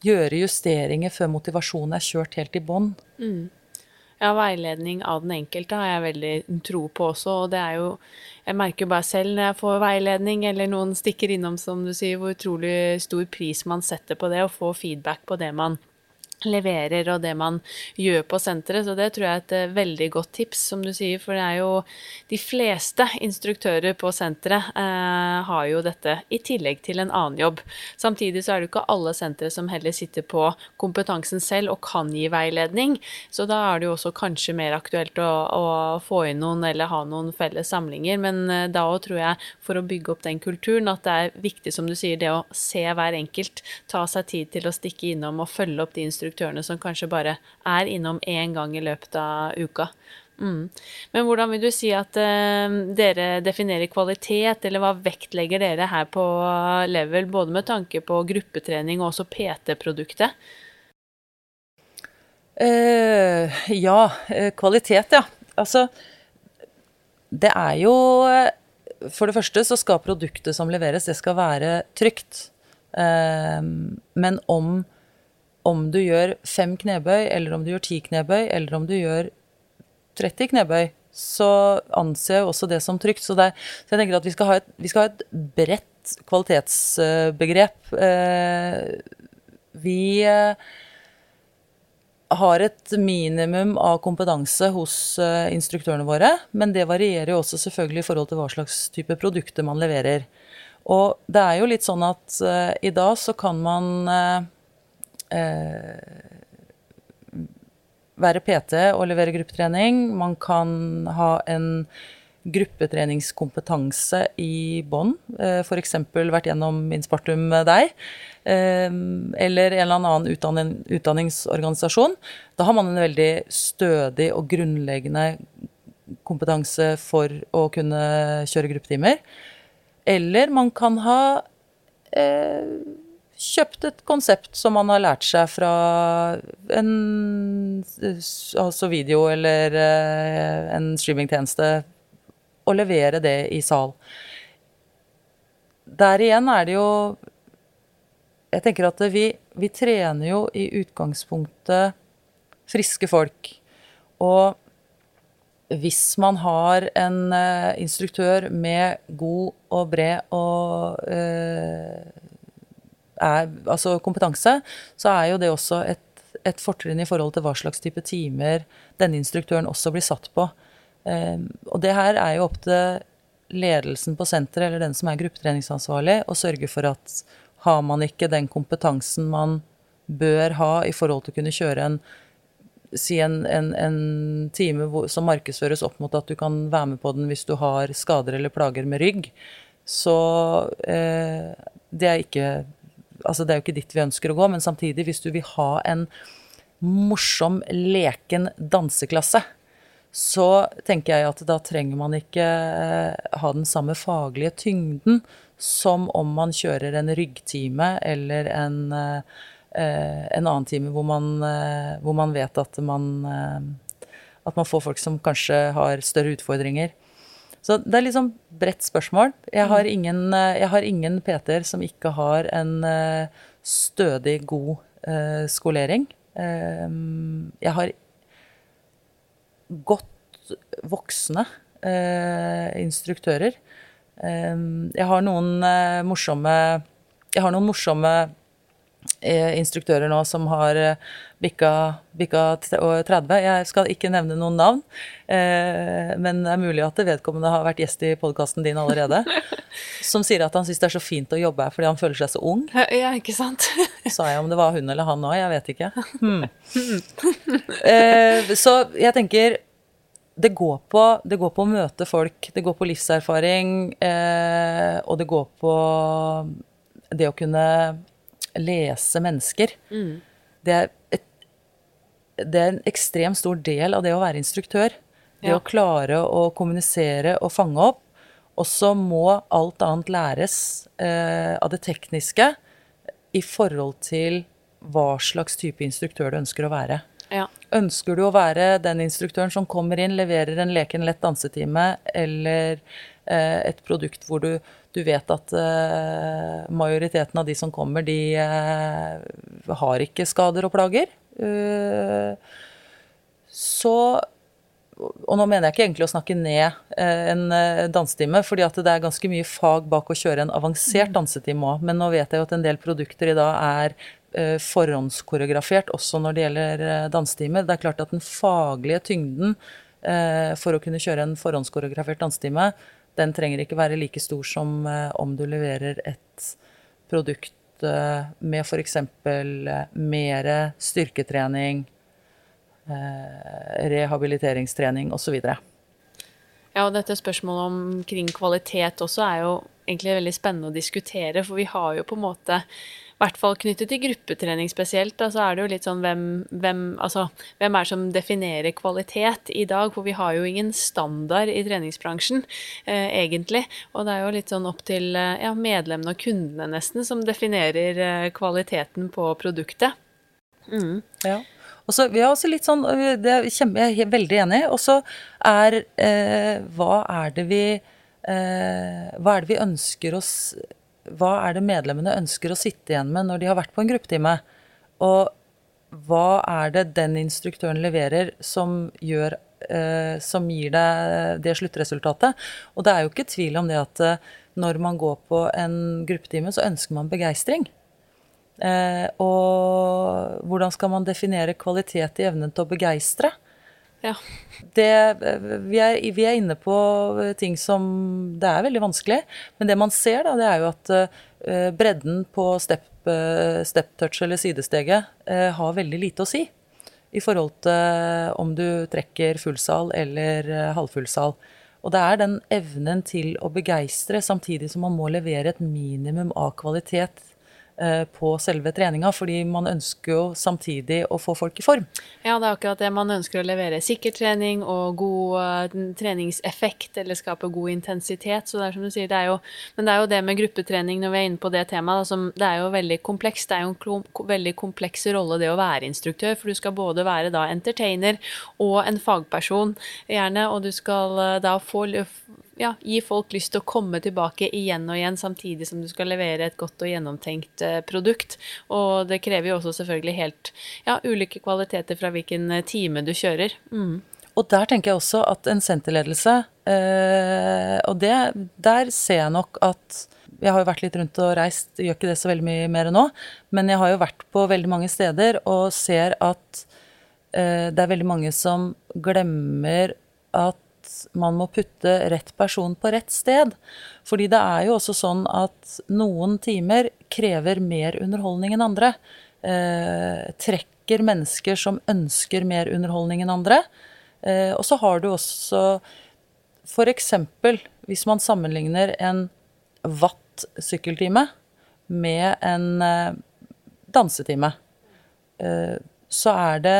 [SPEAKER 2] Gjøre justeringer før motivasjonen er kjørt helt i bånn. Mm.
[SPEAKER 1] Ja, veiledning av den enkelte har jeg veldig tro på også, og det er jo Jeg merker jo bare selv når jeg får veiledning, eller noen stikker innom, som du sier, hvor utrolig stor pris man setter på det, å få feedback på det man leverer og det man gjør på senteret. Så det tror jeg er et eh, veldig godt tips, som du sier. For det er jo de fleste instruktører på senteret eh, har jo dette i tillegg til en annen jobb. Samtidig så er det jo ikke alle sentre som heller sitter på kompetansen selv og kan gi veiledning. Så da er det jo også kanskje mer aktuelt å, å få inn noen eller ha noen felles samlinger. Men eh, da òg tror jeg, for å bygge opp den kulturen, at det er viktig, som du sier, det å se hver enkelt, ta seg tid til å stikke innom og følge opp de instruktørene instruktørene som kanskje bare er innom én gang i løpet av uka. Mm. Men hvordan vil du si at uh, dere definerer kvalitet, eller hva vektlegger dere her på level, både med tanke på gruppetrening og også PT-produktet?
[SPEAKER 2] Uh, ja, uh, kvalitet, ja. Altså, det er jo For det første så skal produktet som leveres, det skal være trygt. men om om du gjør fem knebøy, eller om du gjør ti knebøy, eller om du gjør 30 knebøy, så anser jeg også det som trygt. Så, det, så jeg tenker at vi skal ha et, skal ha et bredt kvalitetsbegrep. Eh, vi eh, har et minimum av kompetanse hos eh, instruktørene våre, men det varierer jo også selvfølgelig i forhold til hva slags type produkter man leverer. Og det er jo litt sånn at i dag så kan man eh, være PT og levere gruppetrening. Man kan ha en gruppetreningskompetanse i bånn. Eh, F.eks. vært gjennom Inspartum med deg. Eh, eller en eller annen utdanning, utdanningsorganisasjon. Da har man en veldig stødig og grunnleggende kompetanse for å kunne kjøre gruppetimer. Eller man kan ha eh, kjøpt et konsept som man har lært seg fra en altså video eller eh, en streamingtjeneste, og levere det i sal. Der igjen er det jo Jeg tenker at vi, vi trener jo i utgangspunktet friske folk. Og hvis man har en uh, instruktør med god og bred og uh, er, altså kompetanse, så er jo det også et, et fortrinn i forhold til hva slags type timer denne instruktøren også blir satt på. Um, og det her er jo opp til ledelsen på senteret eller den som er gruppetreningsansvarlig, å sørge for at har man ikke den kompetansen man bør ha i forhold til å kunne kjøre en si en, en, en time som markedsføres opp mot at du kan være med på den hvis du har skader eller plager med rygg, så eh, det er ikke altså Det er jo ikke dit vi ønsker å gå, men samtidig, hvis du vil ha en morsom, leken danseklasse, så tenker jeg at da trenger man ikke eh, ha den samme faglige tyngden som om man kjører en ryggtime eller en, eh, en annen time hvor man, eh, hvor man vet at man, at man får folk som kanskje har større utfordringer. Så det er litt sånn bredt spørsmål. Jeg har mm. ingen, eh, jeg har ingen PT-er som ikke har en eh, stødig, god uh, skolering. Jeg har godt voksne instruktører. jeg har noen morsomme Jeg har noen morsomme eh, instruktører nå som har eh, bikka, bikka 30. Jeg skal ikke nevne noen navn, eh, men det er mulig at vedkommende har vært gjest i podkasten din allerede. Som sier at han syns det er så fint å jobbe her fordi han føler seg så ung.
[SPEAKER 1] Ja, ikke sant?
[SPEAKER 2] Sa jeg om det var hun eller han òg? Jeg vet ikke. Hmm. Eh, så jeg tenker det går, på, det går på å møte folk, det går på livserfaring, eh, og det går på det å kunne lese mennesker. Det, er et, det er en ekstremt stor del av det å være instruktør. Det
[SPEAKER 1] Ja.
[SPEAKER 2] å klare å kommunisere og fange opp. Og så må alt annet læres eh, av det tekniske i forhold til hva slags type instruktør du ønsker å være.
[SPEAKER 1] Ja.
[SPEAKER 2] Ønsker du å være den instruktøren som kommer inn, leverer en leken lett dansetime eller eh, et produkt hvor du, du vet at eh, majoriteten av de som kommer, de eh, har ikke skader og plager? Eh, så og nå mener jeg ikke egentlig å snakke ned en dansetime, fordi at det er ganske mye fag bak å kjøre en avansert dansetime òg. Men nå vet jeg jo at en del produkter i dag er forhåndskoreografert også når det gjelder dansetimer. Det er klart at den faglige tyngden for å kunne kjøre en forhåndskoreografert dansetime, den trenger ikke være like stor som eh, om du leverer et produkt eh, med f.eks. mer styrketrening, eh, rehabiliteringstrening osv.
[SPEAKER 1] Ja, og dette spørsmålet omkring kvalitet også er jo egentlig veldig spennende å diskutere, for vi har jo på en måte hvert fall knyttet til gruppetrening spesielt, da, så er det jo litt sånn hvem, hvem, altså, hvem er det som definerer kvalitet i dag? For vi har jo ingen standard i treningsbransjen, eh, egentlig. Og det er jo litt sånn opp til eh, ja, medlemmene og kundene nesten som definerer eh, kvaliteten på produktet.
[SPEAKER 2] Ja. Og så, vi er også litt sånn, det er Jeg er veldig enig. Og så er eh, Hva er det vi eh, Hva er det vi ønsker oss Hva er det medlemmene ønsker å sitte igjen med når de har vært på en gruppetime? Og hva er det den instruktøren leverer som gjør eh, som gir deg det sluttresultatet? Og det er jo ikke tvil om det at eh, når man går på en gruppetime, så ønsker man begeistring. Eh, og hvordan skal man definere kvalitet i evnen til å begeistre?
[SPEAKER 1] Ja.
[SPEAKER 2] Det, vi, er, vi er inne på eh, ting som det er veldig vanskelig. Men det man ser, da, det er jo at eh, bredden på step, eh, step touch eller sidesteget har veldig lite å si. I forhold til om du trekker fullsal eller halvfullsal. Og det er den evnen til å begeistre, samtidig som man må levere et minimum av kvalitet på selve treninga, fordi man ønsker jo samtidig å få folk i form.
[SPEAKER 1] Ja, det er akkurat det. Man ønsker å levere sikker trening og god eh, treningseffekt, eller skape god intensitet. Så det er som du sier, det er jo Men det er jo det med gruppetrening, når vi er inne på det temaet, da, det er jo veldig komplekst. Det er jo en veldig kompleks rolle det å være instruktør, for du skal både være da entertainer og en fagperson, gjerne, og du skal eh, da få ja, gi folk lyst til å komme tilbake igjen og igjen, samtidig som du skal levere et godt og gjennomtenkt eh, produkt. Og det krever jo også selvfølgelig helt ja, ulike kvaliteter fra hvilken eh, time du kjører. Mm.
[SPEAKER 2] Og der tenker jeg også at en senterledelse øh, Og det, der ser jeg nok at Jeg har jo vært litt rundt og reist, gjør ikke det så veldig mye mer nå, men jeg har jo vært på veldig mange steder og ser at øh, det er veldig mange som glemmer at man må putte rett person på rett sted. Fordi det er jo også sånn at noen timer krever mer underholdning enn andre. Eh, trekker mennesker som ønsker mer underholdning enn andre. Eh, og så har du også f.eks. hvis man sammenligner en watt-sykkeltime med en eh, dansetime, eh, så er det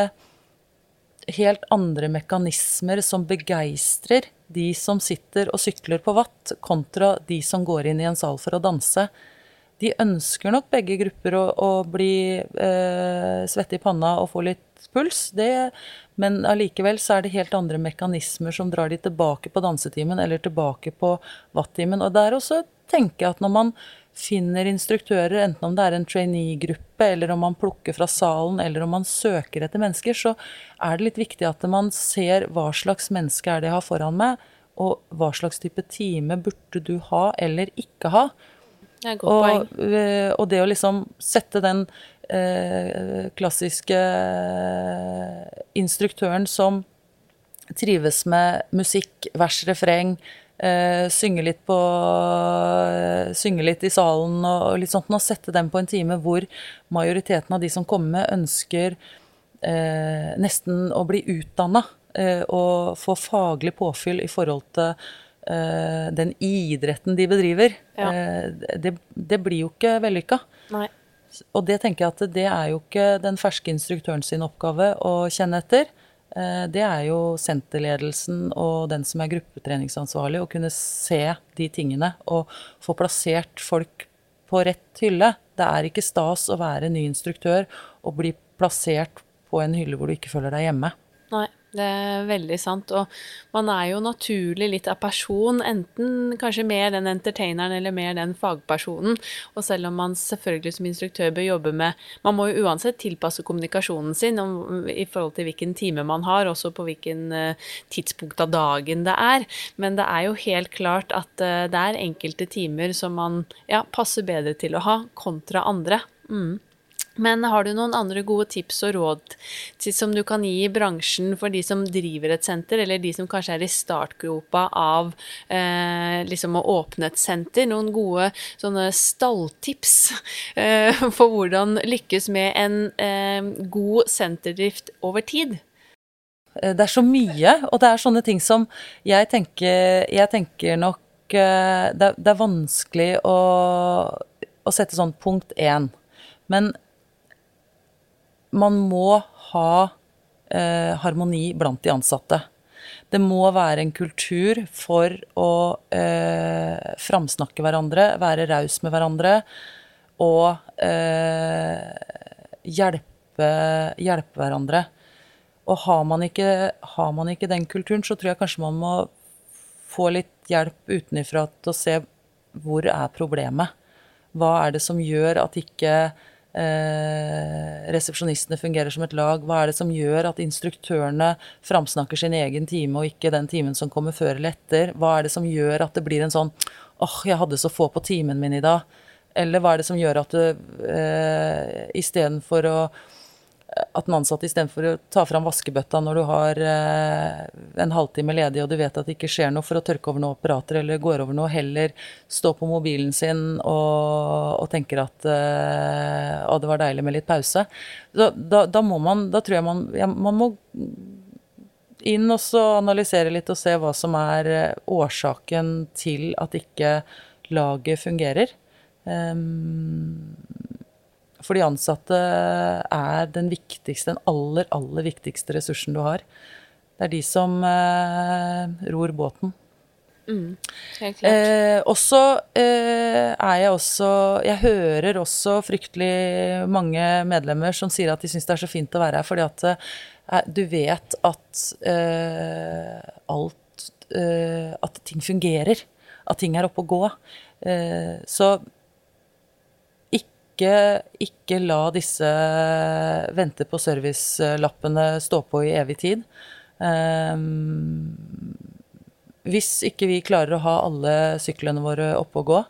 [SPEAKER 2] helt andre mekanismer som begeistrer de som sitter og sykler på watt, kontra de som går inn i en sal for å danse. De ønsker nok begge grupper å, å bli eh, svette i panna og få litt puls, det, men allikevel så er det helt andre mekanismer som drar de tilbake på dansetimen eller tilbake på watt-timen. Og der også tenker jeg at når man finner instruktører, enten om det er en trainee-gruppe, eller om man plukker fra salen, eller om man søker etter mennesker, så er det litt viktig at man ser hva slags menneske er det jeg har foran meg, og hva slags type time burde du ha eller ikke ha.
[SPEAKER 1] Det er et godt poeng.
[SPEAKER 2] Og, eh, og det å liksom sette den eh, klassiske instruktøren som trives med musikk, vers, refreng, eh, synge litt på eh, Synge litt i salen og litt sånt, og sette dem på en time hvor majoriteten av de som kommer ønsker eh, nesten å bli utdanna eh, og få faglig påfyll i forhold til eh, den idretten de bedriver.
[SPEAKER 1] Ja.
[SPEAKER 2] Eh, det, det, blir jo ikke vellykka.
[SPEAKER 1] Nei.
[SPEAKER 2] Og det tenker jeg at det er jo ikke den ferske instruktøren sin oppgave å kjenne etter. Eh, det er jo senterledelsen og den som er gruppetreningsansvarlig, å kunne se de tingene og få plassert folk på rett hylle. Det er ikke stas å være ny instruktør og bli plassert på en hylle hvor du ikke føler deg hjemme.
[SPEAKER 1] Nei. Det er veldig sant. Og man er jo naturlig litt av person, enten kanskje mer den entertaineren eller mer den fagpersonen. Og selv om man selvfølgelig som instruktør bør jobbe med Man må jo uansett tilpasse kommunikasjonen sin om, i forhold til hvilken time man har, også på hvilken uh, tidspunkt av dagen det er. Men det er jo helt klart at uh, det er enkelte timer som man ja, passer bedre til å ha, kontra andre. Mm. Men har du noen andre gode tips og råd som du kan gi i bransjen for de som driver et senter, eller de som kanskje er i startgropa av eh, liksom å åpne et senter? Noen gode sånne stalltips eh, for hvordan lykkes med en eh, god senterdrift over tid?
[SPEAKER 2] Eh, det er så mye, og det er sånne ting som jeg tenker, jeg tenker nok eh, det er, det er vanskelig å, å sette sånn punkt én. Men man må ha eh, harmoni blant de ansatte. Det må være en kultur for å eh, framsnakke hverandre, være raus med hverandre og eh, hjelpe, hjelpe, hverandre. Og har man, ikke, har man, ikke, den kulturen, så tror jeg kanskje man må få litt hjelp utenifra til å se hvor er problemet. Hva er det som gjør at ikke eh, resepsjonistene fungerer som et lag? Hva er det som gjør at instruktørene framsnakker sin egen time, og ikke den timen som kommer før eller etter? Hva er det som gjør at det blir en sånn åh, oh, jeg hadde så få på timen min i dag. Eller hva er det som gjør at du eh, istedenfor å at den ansatte istedenfor å ta fram vaskebøtta når du har eh, en halvtime ledig og du vet at det ikke skjer noe for å tørke over noen apparater eller går over noe, heller stå på mobilen sin og, og tenker at eh, å, det var deilig med litt pause. Da, da, da må man Da tror jeg man, ja, man må inn og så analysere litt og se hva som er eh, årsaken til at ikke laget fungerer. Um, for de ansatte er den viktigste, den aller, aller viktigste ressursen du har. Det er de som eh, ror båten.
[SPEAKER 1] Mm, helt klart.
[SPEAKER 2] Eh, også eh, er jeg også Jeg hører også fryktelig mange medlemmer som sier at de syns det er så fint å være her, fordi at eh, du vet at eh, alt eh, At ting fungerer. At ting er oppe å gå. så ikke, ikke la disse vente på servicelappene stå på i evig tid. Um, hvis ikke vi klarer å ha alle syklene våre oppe og gå,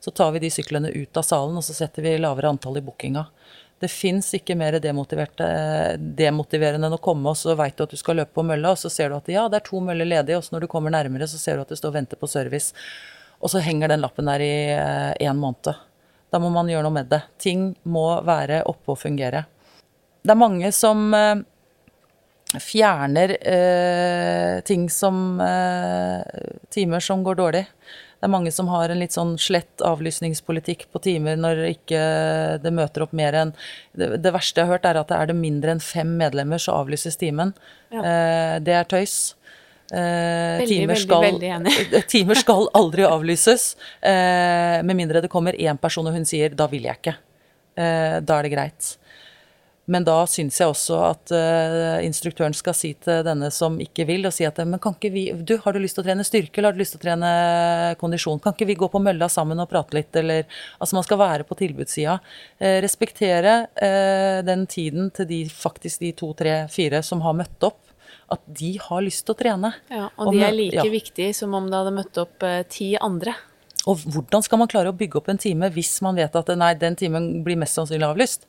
[SPEAKER 2] så tar vi de syklene ut av salen og så setter vi lavere antall i bookinga. Det fins ikke mer demotiverende enn å komme, og så veit du at du skal løpe på mølla, og så ser du at ja, det er to møller ledige, og så når du kommer nærmere, så ser du at det står og venter på service. Og så henger den lappen der i én eh, måned. Da må man gjøre noe med det. Ting må være oppe og fungere. Det er mange som eh, fjerner eh, ting som eh, timer som går dårlig. Det er mange som har en litt sånn slett avlysningspolitikk på timer når ikke det møter opp mer enn det, det, verste jeg har hørt, er at det er det mindre enn fem medlemmer, så avlyses timen. Ja. Eh, det er tøys.
[SPEAKER 1] Eh, veldig, timer, skal, veldig, veldig
[SPEAKER 2] timer skal aldri avlyses. Eh, med mindre det kommer én person og hun sier 'da vil jeg ikke'. Eh, da er det greit. Men da syns jeg også at uh, instruktøren skal si til denne som ikke vil, og si at men kan ikke vi Du, har du lyst til å trene styrke, eller har du lyst til å trene kondisjon? Kan ikke vi gå på mølla sammen og prate litt, eller Altså, man skal være på tilbudssida. Respektere den tiden til de faktisk de to, tre, fire som har møtt opp at de har lyst til å trene.
[SPEAKER 1] Ja, Og de er like ja. viktige som om det hadde møtt opp eh, ti andre.
[SPEAKER 2] Og hvordan skal man klare å bygge opp en time hvis man vet at nei, den timen blir mest sannsynlig avlyst?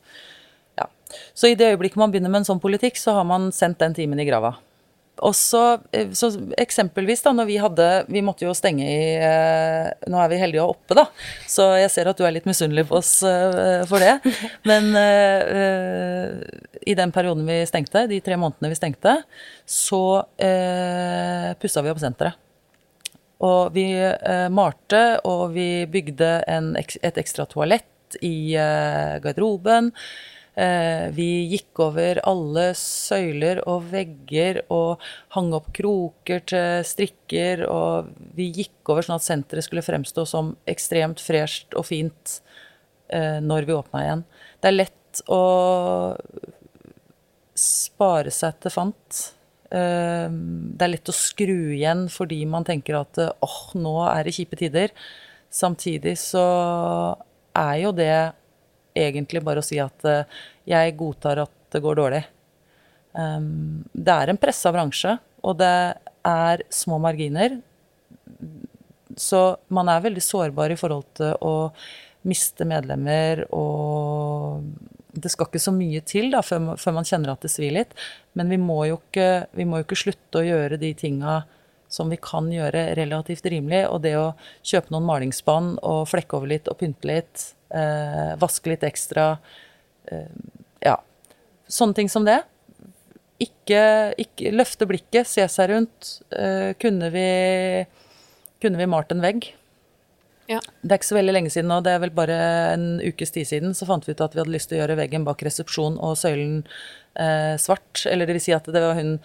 [SPEAKER 2] Så i det øyeblikket man begynner med en sånn politikk, så har man sendt den timen i grava. Og så, eh, eksempelvis da, når vi hadde Vi måtte jo stenge i eh, Nå er vi heldige og oppe, da, så jeg ser at du er litt misunnelig på oss eh, for det. Men i den perioden vi stengte, de tre månedene vi stengte, så eh, pussa vi opp senteret. Og vi eh, malte, og vi bygde en, et ekstra toalett i garderoben. Eh, vi gikk over alle søyler og vegger og hang opp kroker til strikker. Og vi gikk over sånn at senteret skulle fremstå som ekstremt fresht og fint eh, når vi åpna igjen. Det er lett å spare seg til fant. Eh, det er lett å skru igjen fordi man tenker at åh, oh, nå er det kjipe tider. Samtidig så er jo det egentlig bare å si at uh, jeg godtar at det går dårlig. Um, det er en pressa bransje, og det er små marginer. Så man er veldig sårbar i forhold til å miste medlemmer og Det skal ikke så mye til da, før, man, kjenner at det svir litt. Men vi må, jo ikke, må jo ikke slutte å gjøre de tinga som vi kan gjøre relativt rimelig. Og det å kjøpe noen malingsspann og flekke over litt og pynte litt, eh, vaske litt ekstra eh, Ja. Sånne ting som det. Ikke, ikke løfte blikket, se seg rundt. Eh, kunne, vi, kunne vi malt en vegg? Ja. Det er ikke så veldig lenge siden nå, det er vel bare en ukes tid siden, så fant vi ut at vi hadde lyst til å gjøre veggen bak resepsjon og søylen eh, svart. Eller det vil si at det var hun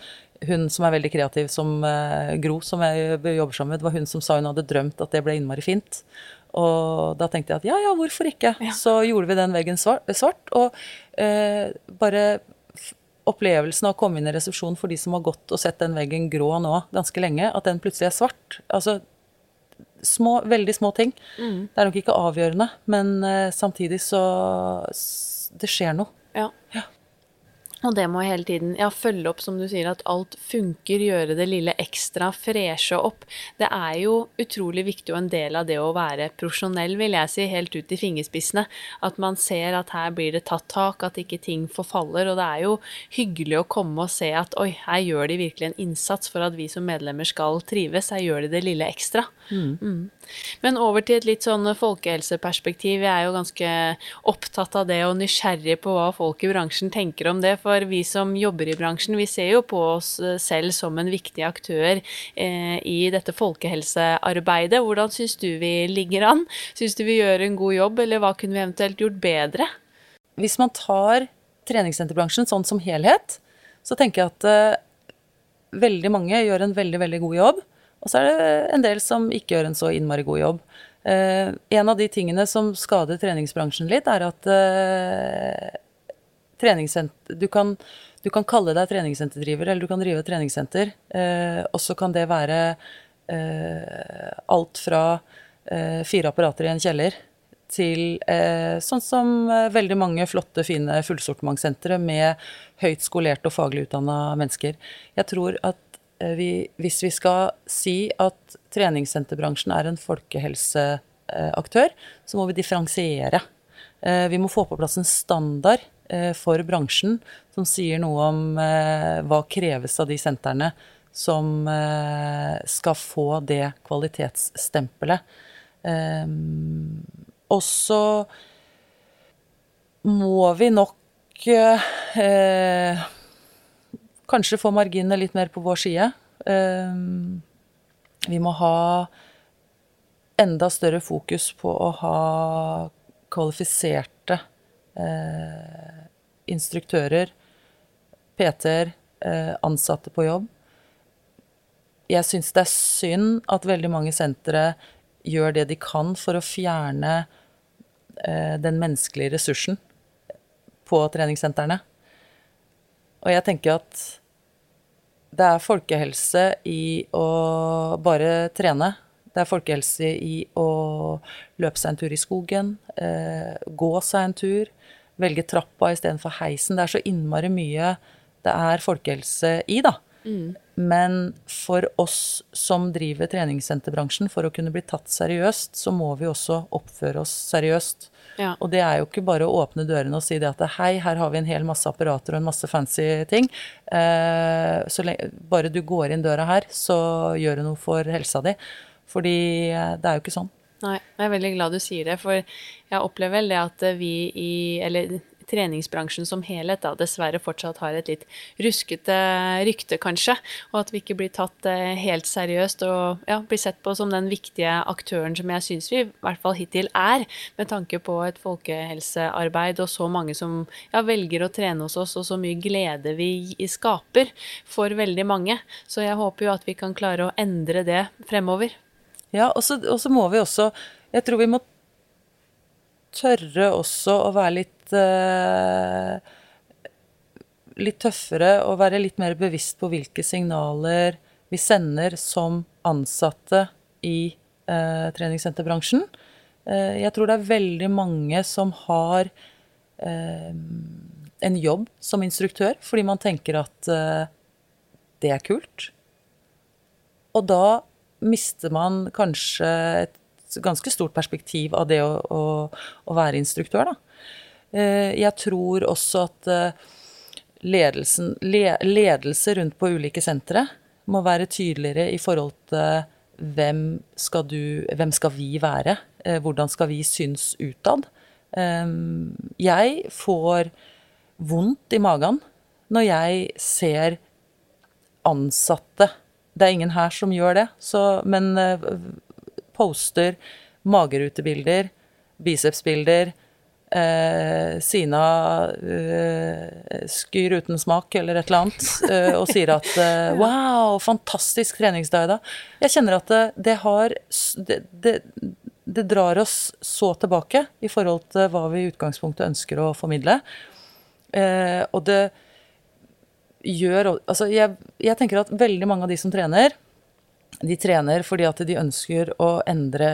[SPEAKER 2] hun som er veldig kreativ som uh, Gro, som jeg jobber sammen med, det var hun som sa hun hadde drømt at det ble innmari fint. Og da tenkte jeg at ja, ja, hvorfor ikke? Ja. Så gjorde vi den veggen svart. svart og uh, bare opplevelsen av å komme inn i resepsjonen for de som har gått og sett den veggen grå nå ganske lenge, at den plutselig er svart. Altså små, veldig små ting. Mm. Det er nok ikke avgjørende, men uh, samtidig så Det skjer noe.
[SPEAKER 1] Ja. ja. Og det må hele tiden ja, følge opp, som du sier, at alt funker, gjøre det lille ekstra, freshe opp. Det er jo utrolig viktig og en del av det å være profesjonell, vil jeg si, helt ut i fingerspissene. At man ser at her blir det tatt tak, at ikke ting forfaller. Og det er jo hyggelig å komme og se at oi, her gjør de virkelig en innsats for at vi som medlemmer skal trives. Her gjør de det lille ekstra. Mm. Mm. Men over til et litt sånn folkehelseperspektiv. Jeg er jo ganske opptatt av det og nysgjerrig på hva folk i bransjen tenker om det. For vi som jobber i bransjen, vi ser jo på oss eh, selv som en viktig aktør eh, i dette folkehelsearbeidet. Hvordan syns du vi ligger an? Syns du vi gjør en god jobb, eller hva kunne vi eventuelt gjort bedre?
[SPEAKER 2] Hvis man tar treningssenterbransjen sånn som helhet, så tenker jeg at eh, veldig mange gjør en veldig, veldig god jobb. Og så er det en del som ikke gjør en så innmari god jobb. Eh, en av de tingene som skader treningsbransjen litt, er at eh, du kan, du kan, kalle deg treningssenterdriver, eller du kan drive et treningssenter. Eh, og så kan det være eh, alt fra eh, fire apparater i en kjeller til eh, sånn som eh, veldig mange flotte, fine fullsortimentssentre med høyt skolerte og faglig utdanna mennesker. Jeg tror at eh, vi, hvis vi skal si at treningssenterbransjen er en folkehelseaktør, så må vi differensiere. Vi må få på plass en standard for bransjen som sier noe om eh, hva kreves av de sentrene som eh, skal få det kvalitetsstempelet. Og så må vi nok eh, kanskje få marginene litt mer på vår side. Eh, vi må ha enda større fokus på å ha kvalifiserte eh, instruktører, PT-er, eh, ansatte på jobb. Jeg syns det er synd at veldig mange sentre gjør det de kan for å fjerne eh, den menneskelige ressursen på treningssentrene. Og jeg tenker at det er folkehelse i å bare trene. Det er folkehelse i å løpe seg en tur i skogen, eh, gå seg en tur, velge trappa istedenfor heisen. Det er så innmari mye det er folkehelse i, da. Mm. Men for oss som driver treningssenterbransjen, for å kunne bli tatt seriøst, så må vi også oppføre oss seriøst.
[SPEAKER 1] Ja.
[SPEAKER 2] Og det er jo ikke bare å åpne dørene og si det at hei, her har vi en hel masse apparater og en masse fancy ting. Eh, så lenge, bare du går inn døra her, så gjør du noe for helsa di. Fordi eh, det er jo ikke sånn.
[SPEAKER 1] Nei, jeg er veldig glad du sier det, for jeg opplever vel det at vi i Eller treningsbransjen som helhet da, dessverre fortsatt har et litt ruskete rykte, kanskje. Og at vi ikke blir tatt eh, helt seriøst og ja, blir sett på som den viktige aktøren som jeg syns vi i hvert fall hittil er, med tanke på et folkehelsearbeid og så mange som ja, velger å trene hos oss, og så mye glede vi skaper for veldig mange. Så jeg håper jo at vi kan klare å endre det fremover.
[SPEAKER 2] Ja, og så, må vi også Jeg tror vi må tørre også å være litt uh, Litt tøffere og være litt mer bevisst på hvilke signaler vi sender som ansatte i uh, treningssenterbransjen. Uh, jeg tror det er veldig mange som har en jobb som instruktør fordi man tenker at det er kult. Og da mister man kanskje et ganske stort perspektiv av det å, å, å være instruktør, da. Eh, jeg tror også at eh, ledelsen, ledelse rundt på ulike sentre må være tydeligere i forhold til hvem skal, du, hvem skal vi være? Eh, hvordan skal vi synes utad? Jeg får vondt i magen når jeg ser ansatte det er ingen her som gjør det, så, men uh, poster magerutebilder, bicepsbilder, uh, Sina uh, skyr uten smak eller et eller annet, uh, og sier at wow, fantastisk treningsdag da. Jeg kjenner at det, det har det, det, det, drar oss så tilbake i forhold til hva vi i utgangspunktet ønsker å formidle. og det gjør Altså, jeg, jeg, tenker at veldig mange av de som trener, de trener fordi at de ønsker å endre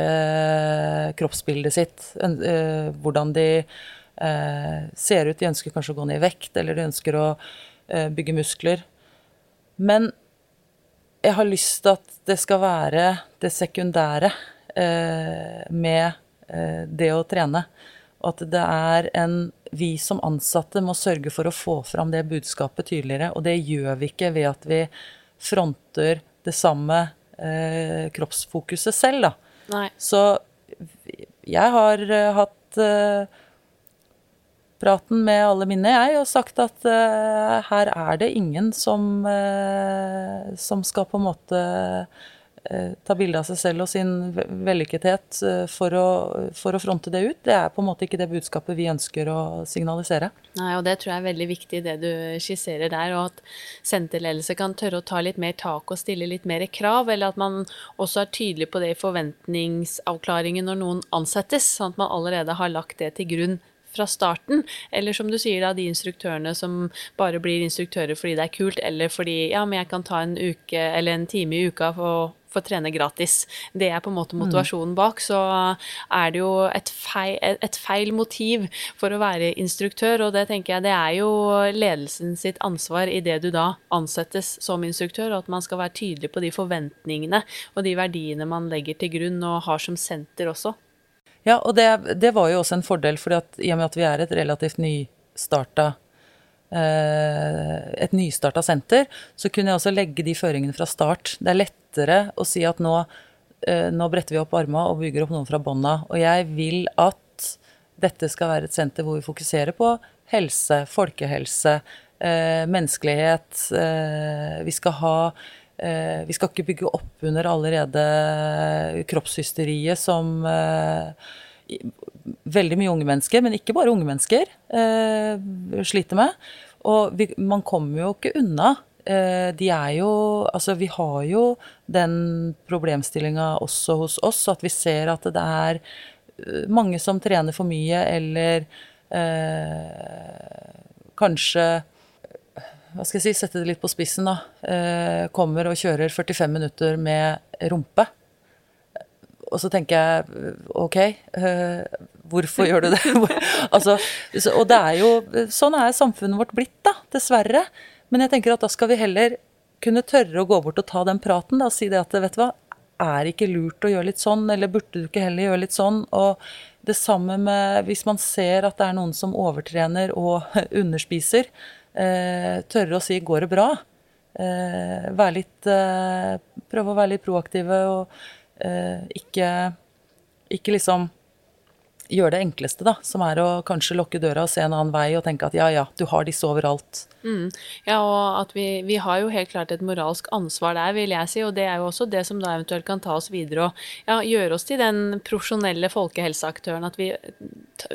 [SPEAKER 2] kroppsbildet sitt. Eh, hvordan de eh, ser ut. De ønsker kanskje å gå ned i vekt, eller de ønsker å eh, bygge muskler. Men jeg har lyst til at det skal være det sekundære med det å trene. Og at det er en vi som ansatte må sørge for å få fram det budskapet tydeligere. Og det gjør vi ikke ved at vi fronter det samme eh, kroppsfokuset selv, da.
[SPEAKER 1] Nei.
[SPEAKER 2] Så jeg har uh, hatt uh, praten med alle mine, jeg, og sagt at uh, her er det ingen som, som skal på en måte ta bilde av seg selv og sin vellykkethet eh, for å, for å, fronte det ut. Det er på en måte ikke det budskapet vi ønsker å signalisere.
[SPEAKER 1] Nei, og det tror jeg er veldig viktig, det du skisserer der. Og at senterledelse kan tørre å ta litt mer tak og stille litt mer krav. Eller at man også er tydelig på det i forventningsavklaringen når noen ansettes. Sånn at man allerede har lagt det til grunn fra starten. Eller som du sier, da, de instruktørene som bare blir instruktører fordi det er kult, eller fordi ja, men jeg kan ta en uke eller en time i uka for få trene gratis. Det er på en måte motivasjonen bak. Så er det jo et feil, et feil, motiv for å være instruktør, og det tenker jeg det er jo ledelsen sitt ansvar i det du da ansettes som instruktør, og at man skal være tydelig på de forventningene og de verdiene man legger til grunn og har som senter også.
[SPEAKER 2] Ja, og det, det var jo også en fordel, for i og med at vi er et relativt nystarta eh, et nystarta senter, så kunne jeg også legge de føringene fra start. Det er lettere å si at nå, eh, nå bretter vi opp armene og bygger opp noen fra bånda. Og jeg vil at dette skal være et senter hvor vi fokuserer på helse, folkehelse, eh, menneskelighet. Vi skal ha Vi skal ikke bygge opp under allerede kroppshysteriet som eh, veldig mye unge mennesker, men ikke bare unge mennesker, eh, sliter med. Og vi, man kommer jo ikke unna Eh, de er jo Altså, vi har jo den problemstillinga også hos oss, at vi ser at det er eh, mange som trener for mye, eller eh, kanskje Hva skal jeg si, sette det litt på spissen, da. Eh, kommer og kjører 45 minutter med rumpe. Og så tenker jeg ok, eh, hvorfor gjør du det? altså, og det er jo Sånn er samfunnet vårt blitt, da. Dessverre. Men jeg tenker at da skal vi heller kunne tørre å gå bort og ta den praten da, og si det at vet du hva, er ikke lurt å gjøre litt sånn, eller burde du ikke heller gjøre litt sånn? Og det samme med hvis man ser at det er noen som overtrener og underspiser, tørre å si 'går det bra'? Eh, være litt eh, Prøve å være litt proaktive og eh, ikke, ikke liksom gjøre det enkleste, da, som er å kanskje lukke døra og se en annen vei og tenke at ja, ja, du har disse overalt.
[SPEAKER 1] Mm. Ja, og at vi, vi, har jo helt klart et moralsk ansvar der, vil jeg si. Og det er jo også det som da eventuelt kan ta oss videre og ja, gjøre oss til den profesjonelle folkehelseaktøren. At vi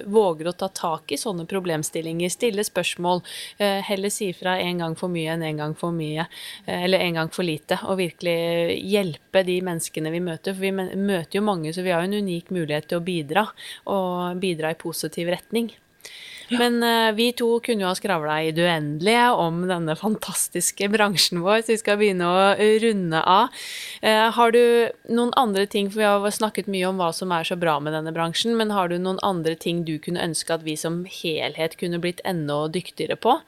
[SPEAKER 1] våger å ta tak i sånne problemstillinger, stille spørsmål, eh, heller si fra en gang for mye enn en gang for mye, eh, eller en gang for lite. Og virkelig hjelpe de menneskene vi møter. For vi møter jo mange, så vi har jo en unik mulighet til å bidra, og bidra i positiv retning. Men uh, vi to kunne jo ha skravla i det uendelige om denne fantastiske bransjen vår, så vi skal begynne å runde av. Uh, har du noen andre ting, for vi har snakket mye om hva som er så bra med denne bransjen, men har du noen andre ting du kunne ønske at vi som helhet kunne blitt enda dyktigere på?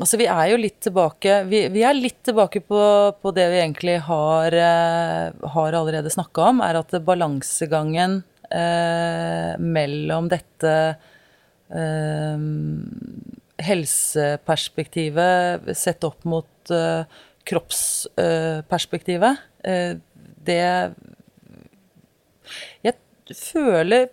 [SPEAKER 2] Altså, vi er jo litt tilbake Vi, vi er litt tilbake på, på, det vi egentlig har, uh, har allerede snakka om, er at balansegangen eh, mellom dette eh, helseperspektivet sett opp mot eh, kroppsperspektivet. Eh, det Jeg føler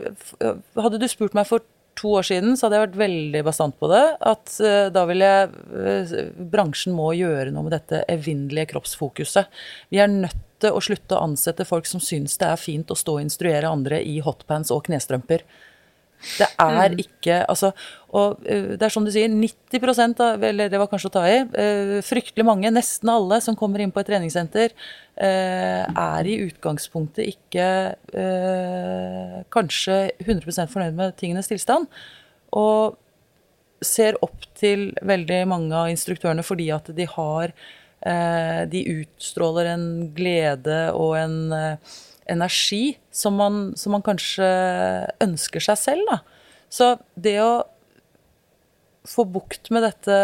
[SPEAKER 2] Hadde du spurt meg for to år siden, så hadde jeg vært veldig bastant på det. At uh, da ville jeg uh, Bransjen må gjøre noe med dette evinnelige kroppsfokuset. Vi er nødt til å slutte å ansette folk som syns det er fint å stå og instruere andre i hotpants og knestrømper. Det er mm. ikke Altså, og uh, det er som du sier, 90 av, eller det var kanskje å ta i, fryktelig mange, nesten alle som kommer inn på et treningssenter, er i utgangspunktet ikke kanskje 100% fornøyd med tingenes tilstand. Og ser opp til veldig mange av instruktørene fordi at de har Eh, de utstråler en glede og en eh, energi som man, som man kanskje ønsker seg selv. Da. Så det å få bukt med dette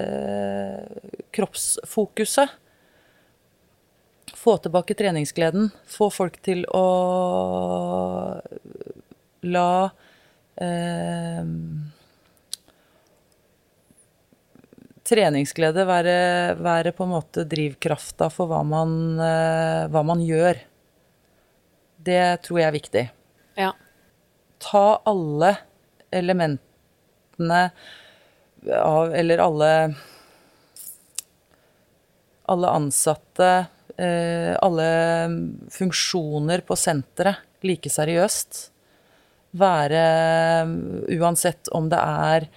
[SPEAKER 2] eh, kroppsfokuset Få tilbake treningsgleden. Få folk til å la eh, treningsglede være, være, på en måte drivkrafta for hva man, uh, hva man, gjør. Det tror jeg er viktig.
[SPEAKER 1] Ja.
[SPEAKER 2] Ta alle elementene av Eller alle Alle ansatte, uh, alle funksjoner på senteret like seriøst. Være Uansett om det er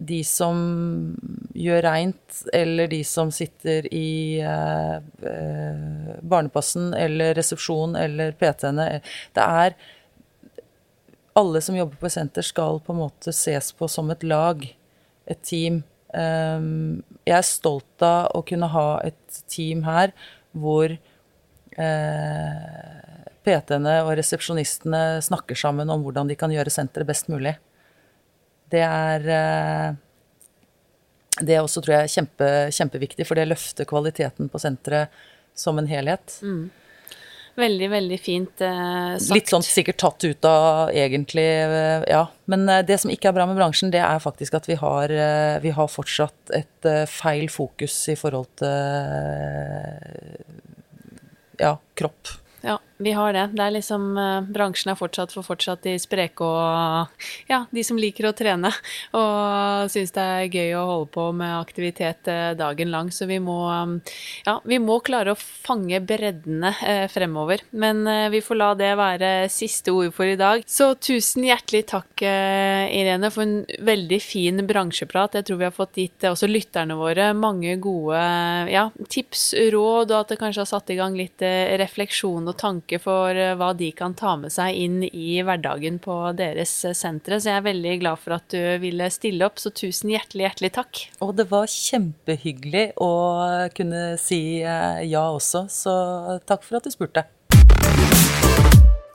[SPEAKER 2] de som gjør reint, eller de som sitter i eh, eh barnepassen eller resepsjon eller PT-ene. Det er Alle som jobber på et senter, skal på en måte ses på som et lag, et team. Um, jeg er stolt av å kunne ha et team her hvor eh, PT-ene og resepsjonistene snakker sammen om hvordan de kan gjøre senteret best mulig. Det er eh, Det er også, tror jeg, kjempe, kjempeviktig, for det løfter kvaliteten på senteret som en helhet.
[SPEAKER 1] Mm. Veldig, veldig fint eh, sagt.
[SPEAKER 2] Litt sånn sikkert tatt ut av egentlig, eh, ja. Men eh, det som ikke er bra med bransjen, det er faktisk at vi har, vi har fortsatt et feil fokus i forhold til ja, kropp.
[SPEAKER 1] Ja, vi har det. Det er liksom eh, Bransjen er fortsatt for fortsatt de spreke og ja, de som liker å trene. Og syns det er gøy å holde på med aktivitet eh, dagen lang. Så vi må, ja, vi må klare å fange breddene eh, fremover. Men eh, vi får la det være siste ord for i dag. Så tusen hjertelig takk, eh, Irene, for en veldig fin bransjeprat. Jeg tror vi har fått gitt også lytterne våre mange gode ja, tips, råd, og at det kanskje har satt i gang litt eh, og tanke for eh, hva de kan ta med seg inn i hverdagen på deres eh, sentre. Så jeg er veldig glad for at du ville stille opp, så tusen hjertelig, hjertelig takk.
[SPEAKER 2] Og det var kjempehyggelig å kunne si eh, ja også, så takk for at du spurte.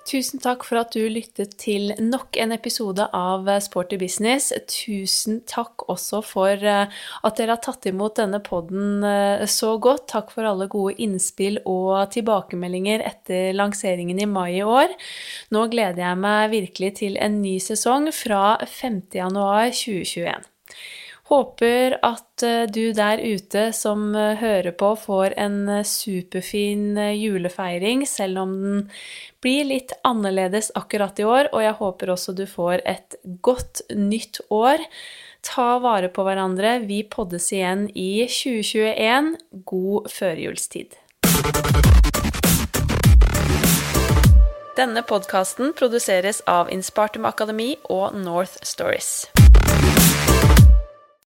[SPEAKER 1] Tusen takk for at du lyttet til nok en episode av Sporty business. Tusen takk også for eh, at dere har tatt imot denne podden eh, så godt. Takk for alle gode innspill og tilbakemeldinger etter lanseringen i mai i år. Nå gleder jeg meg virkelig til en ny sesong fra 5.1.2021. Håper at eh, du der ute som eh, hører på, får en eh, superfin julefeiring, selv om den blir litt annerledes akkurat i år. Og jeg håper også du får et godt nytt år. Ta vare på hverandre. Vi poddes igjen i 2021. God førjulstid. Denne podkasten produseres av Inspartum Akademi og North Stories.